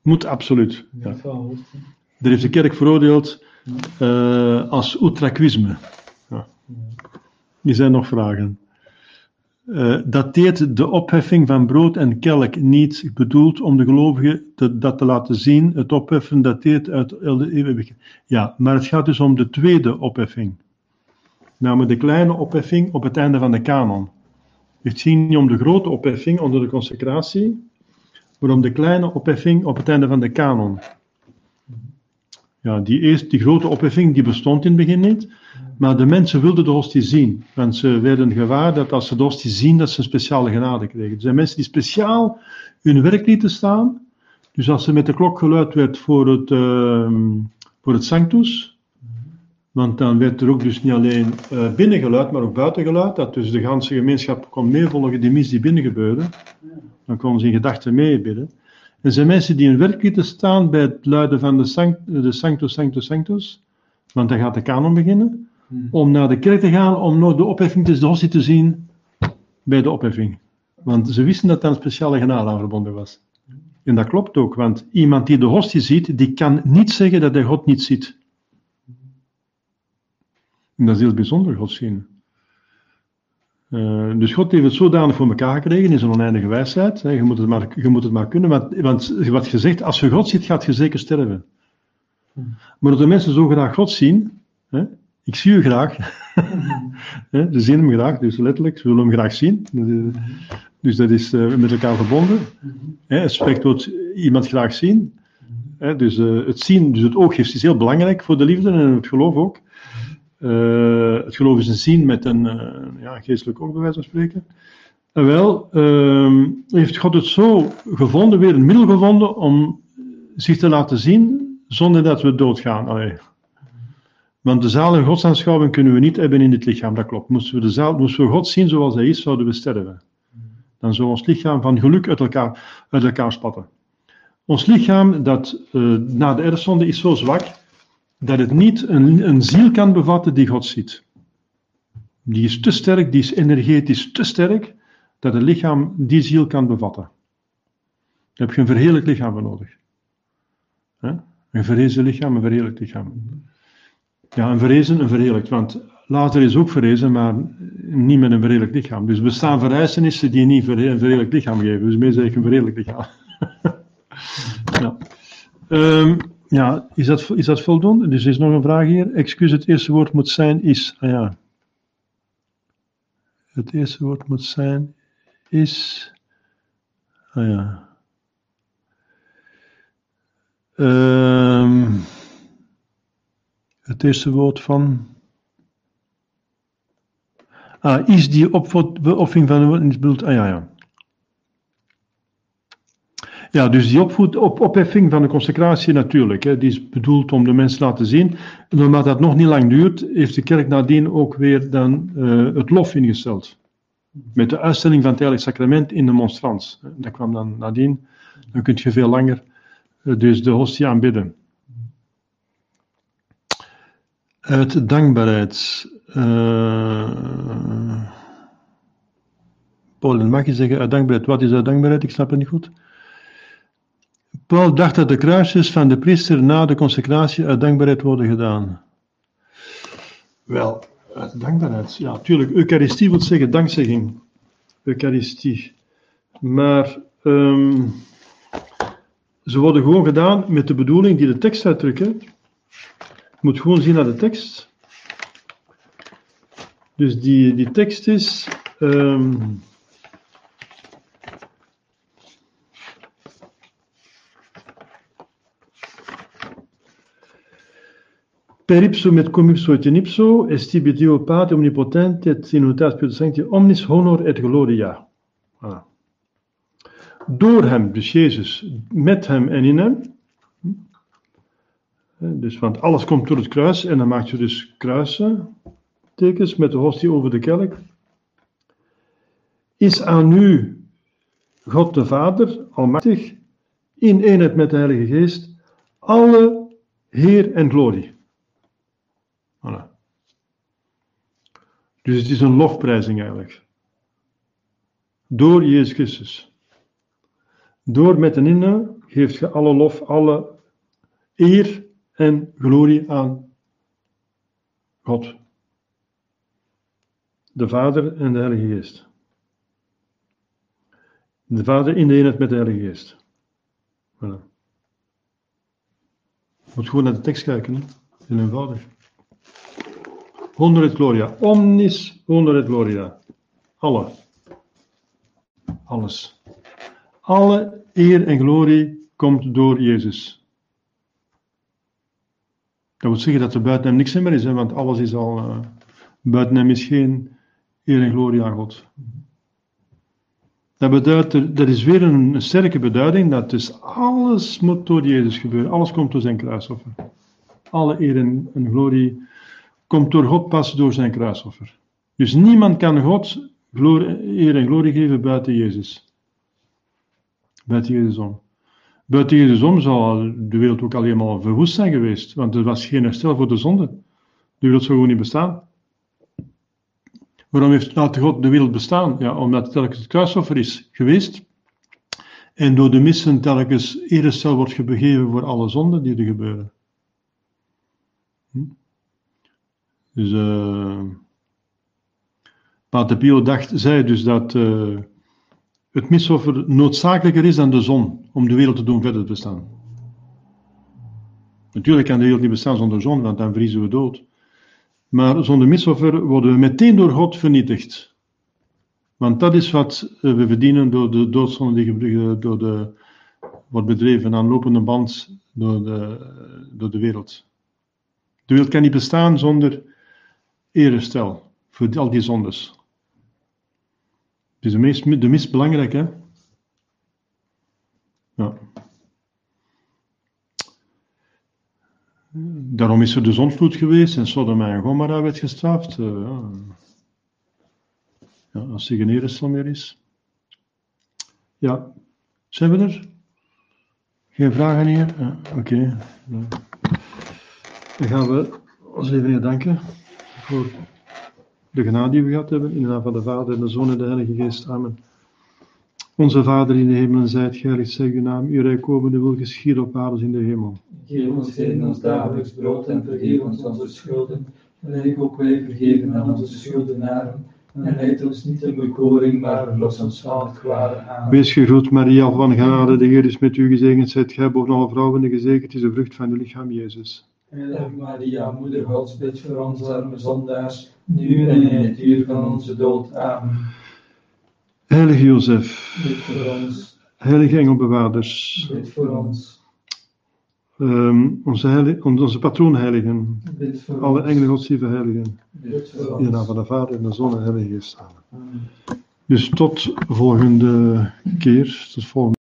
S1: Moet absoluut.
S2: Ja.
S1: Daar heeft de kerk veroordeeld eh, als Utrechtwisme. Ja. Die zijn nog vragen. Eh, dateert de opheffing van brood en kelk niet bedoeld om de gelovigen te, dat te laten zien? Het opheffen dateert uit de eeuwigheid. Ja, maar het gaat dus om de tweede opheffing. Namelijk de kleine opheffing op het einde van de kanon. Het gaat niet om de grote opheffing onder de consecratie, maar om de kleine opheffing op het einde van de kanon. Ja, die, eerst, die grote opheffing die bestond in het begin niet. Maar de mensen wilden de hostie zien. Want ze werden gewaar dat als ze de hostie zien, dat ze een speciale genade kregen. Er zijn mensen die speciaal hun werk lieten staan. Dus als er met de klok geluid werd voor het, ehm, voor het Sanctus. Want dan werd er ook dus niet alleen eh binnengeluid, maar ook buitengeluid. Dat dus de hele gemeenschap kon meevolgen die mis die binnen gebeurde. Dan konden ze in gedachten meebidden. Er zijn mensen die hun werk lieten staan bij het luiden van de, sanct, de Sanctus, Sanctus, Sanctus. Want dan gaat de kanon beginnen. Om naar de kerk te gaan, om nog de opheffing, dus de hostie te zien bij de opheffing. Want ze wisten dat daar een speciale genade aan verbonden was. En dat klopt ook, want iemand die de hostie ziet, die kan niet zeggen dat hij God niet ziet. En dat is heel bijzonder, God zien. Eh, dus God heeft het zodanig voor elkaar gekregen in zijn oneindige wijsheid. Hè. Je, moet het maar, je moet het maar kunnen, want, want wat je zegt, als je God ziet, gaat je zeker sterven. Maar dat de mensen zo graag God zien, hè, ik zie u graag, hè, ze zien hem graag, dus letterlijk, ze willen hem graag zien. Dus, eh, Dus dat is eh, met elkaar verbonden. Hè, het spreekt wordt iemand graag zien. Hè, dus eh, het zien, dus het ooggift is heel belangrijk voor de liefde en het geloof ook. Eh, het geloof is een zien met een eh, ja, geestelijk wijze van spreken. En wel, ehm, heeft God het zo gevonden, weer een middel gevonden om zich te laten zien zonder dat we doodgaan. Allee. Want de zalige godsaanschouwing kunnen we niet hebben in dit lichaam, dat klopt. Moesten we, de zaal, moesten we God zien zoals hij is, zouden we sterven. Dan zou ons lichaam van geluk uit elkaar, uit elkaar spatten. Ons lichaam, dat eh, na de erfzonde, is zo zwak dat het niet een, een ziel kan bevatten die God ziet. Die is te sterk, die is energetisch te sterk, dat het lichaam die ziel kan bevatten. heb je een verheerlijk lichaam nodig. Een verrezen lichaam, een verheerlijk lichaam. Ja, een verrezen, een verheerlijkt, want later is ook verrezen, maar niet met een verheerlijk lichaam. Dus bestaan vereisenissen die niet een verheerlijk lichaam geven. Dus meer zeg ik een verheerlijk lichaam. ja. Ehm, ja, is dat, is dat voldoende? Dus er is nog een vraag hier. Excuus, het eerste woord moet zijn is. Ah ja. Het eerste woord moet zijn is. Ah ja. Ehm, het eerste woord van. Ah, is die opoffering van de bedoeld? Ah ja, ja. Ja, dus die op, opheffing van de consecratie natuurlijk, hè, die is bedoeld om de mensen te laten zien. En omdat dat nog niet lang duurt, heeft de kerk nadien ook weer dan uh, het lof ingesteld. Met de uitstelling van het Heilig Sacrament in de monstrans. Dat kwam dan nadien. Dan kun je veel langer uh, dus de hostie aanbidden. Uit dankbaarheid. Uh, Paul, mag je zeggen uit dankbaarheid? Wat is uit dankbaarheid? Ik snap het niet goed. Paul dacht dat de kruisjes van de priester na de consecratie uit dankbaarheid worden gedaan. Wel, uit dankbaarheid. Ja, natuurlijk. Eucharistie wil zeggen dankzegging. Eucharistie. Maar um, ze worden gewoon gedaan met de bedoeling die de tekst uitdrukt. Je moet gewoon zien naar de tekst. Dus die, die tekst is. Um, per ipsum et cum ipso et in ipso, estibi Dio Pate omnipotente et in Sancti omnis honor et gloria. Door hem, dus Jezus, met hem en in hem. Dus, want alles komt door het kruis en dan maakt je dus kruisen, tekens met de hostie over de kelk. Is aan u God de Vader, Almachtig, in eenheid met de Heilige Geest, alle Heer en glorie. Voilà. Dus het is een lofprijzing eigenlijk. Door Jezus Christus. Door met en in geeft je alle lof, alle eer en glorie aan God. De Vader en de Heilige Geest. De Vader in de eenheid met de Heilige Geest. Voilà. Je moet gewoon naar de tekst kijken, hè? eenvoudig. Honor gloria. Omnis honor gloria. Alle. Alles. Alle eer en glorie komt door Jezus. Dat wil zeggen dat er buiten hem niks meer is, hè, want alles is al. Uh, buiten hem is geen eer en glorie aan God. Dat, beduidt, dat is weer een sterke beduiding dat dus alles moet door Jezus gebeuren. Alles komt door zijn kruisoffer. Alle eer en, en glorie komt door God pas door zijn kruisoffer. Dus niemand kan God eer en glorie geven buiten Jezus. Buiten Jezus om. Buiten Jezus om zou de wereld ook alleen maar verwoest zijn geweest, want er was geen herstel voor de zonde. De wereld zou gewoon niet bestaan. Waarom heeft laat God de wereld bestaan? Ja, omdat het telkens het kruisoffer is geweest. En door de missen telkens eerstel wordt gegeven voor alle zonden die er gebeuren. Hm? Dus uh, Pater Pio dacht, zei dus dat uh, het misoffer noodzakelijker is dan de zon om de wereld te doen verder bestaan. Natuurlijk kan de wereld niet bestaan zonder zon, want dan vriezen we dood. Maar zonder misoffer worden we meteen door God vernietigd. Want dat is wat eh, we verdienen door de doodzonde die door de, wordt bedreven aan lopende band door de, door de wereld. De wereld kan niet bestaan zonder erestel voor al die zondes. Het is de meest, de meest belangrijke. Ja. Daarom is er de zonvloed geweest en Sodom en Gomorra werd gestraft. Uh, ja. als er geen erestel meer is. Ja, zijn we er? Geen vragen hier? Oké. Dan gaan we ons even danken voor de genade die we gehad hebben. In de naam van de Vader en de Zoon en de Heilige Geest. Amen. Onze Vader in de hemel, zijt geheiligd, zeg uw naam, uw rijk komen, uw wil geschieden op aarde in de hemel.
S2: Geef ons heden ons dagelijks brood en vergeef ons onze schulden, gelijk ook wij vergeven aan onze schuldenaren. En leid ons niet in bekoring, maar verlos ons van het kwade aan.
S1: Wees gegroet, Maria, van genade, de Heer is met u gezegend, zijt gij boven alle vrouwen, en gezegend is de vrucht van uw lichaam, Jezus.
S2: Heilige Maria, Moeder Gods, bid voor ons arme zondaars, nu en in het uur van onze dood. Amen.
S1: Heilige Jozef,
S2: Bid voor ons,
S1: heilige engelbewaarders,
S2: bid voor ons,
S1: ehm, onze, heilige, onze patroonheiligen,
S2: bid voor
S1: alle engelen godsdienste heiligen,
S2: bid voor
S1: in de naam van de Vader en de Zoon en de Heilige Geest.
S2: Amen.
S1: Dus tot volgende keer, tot volgende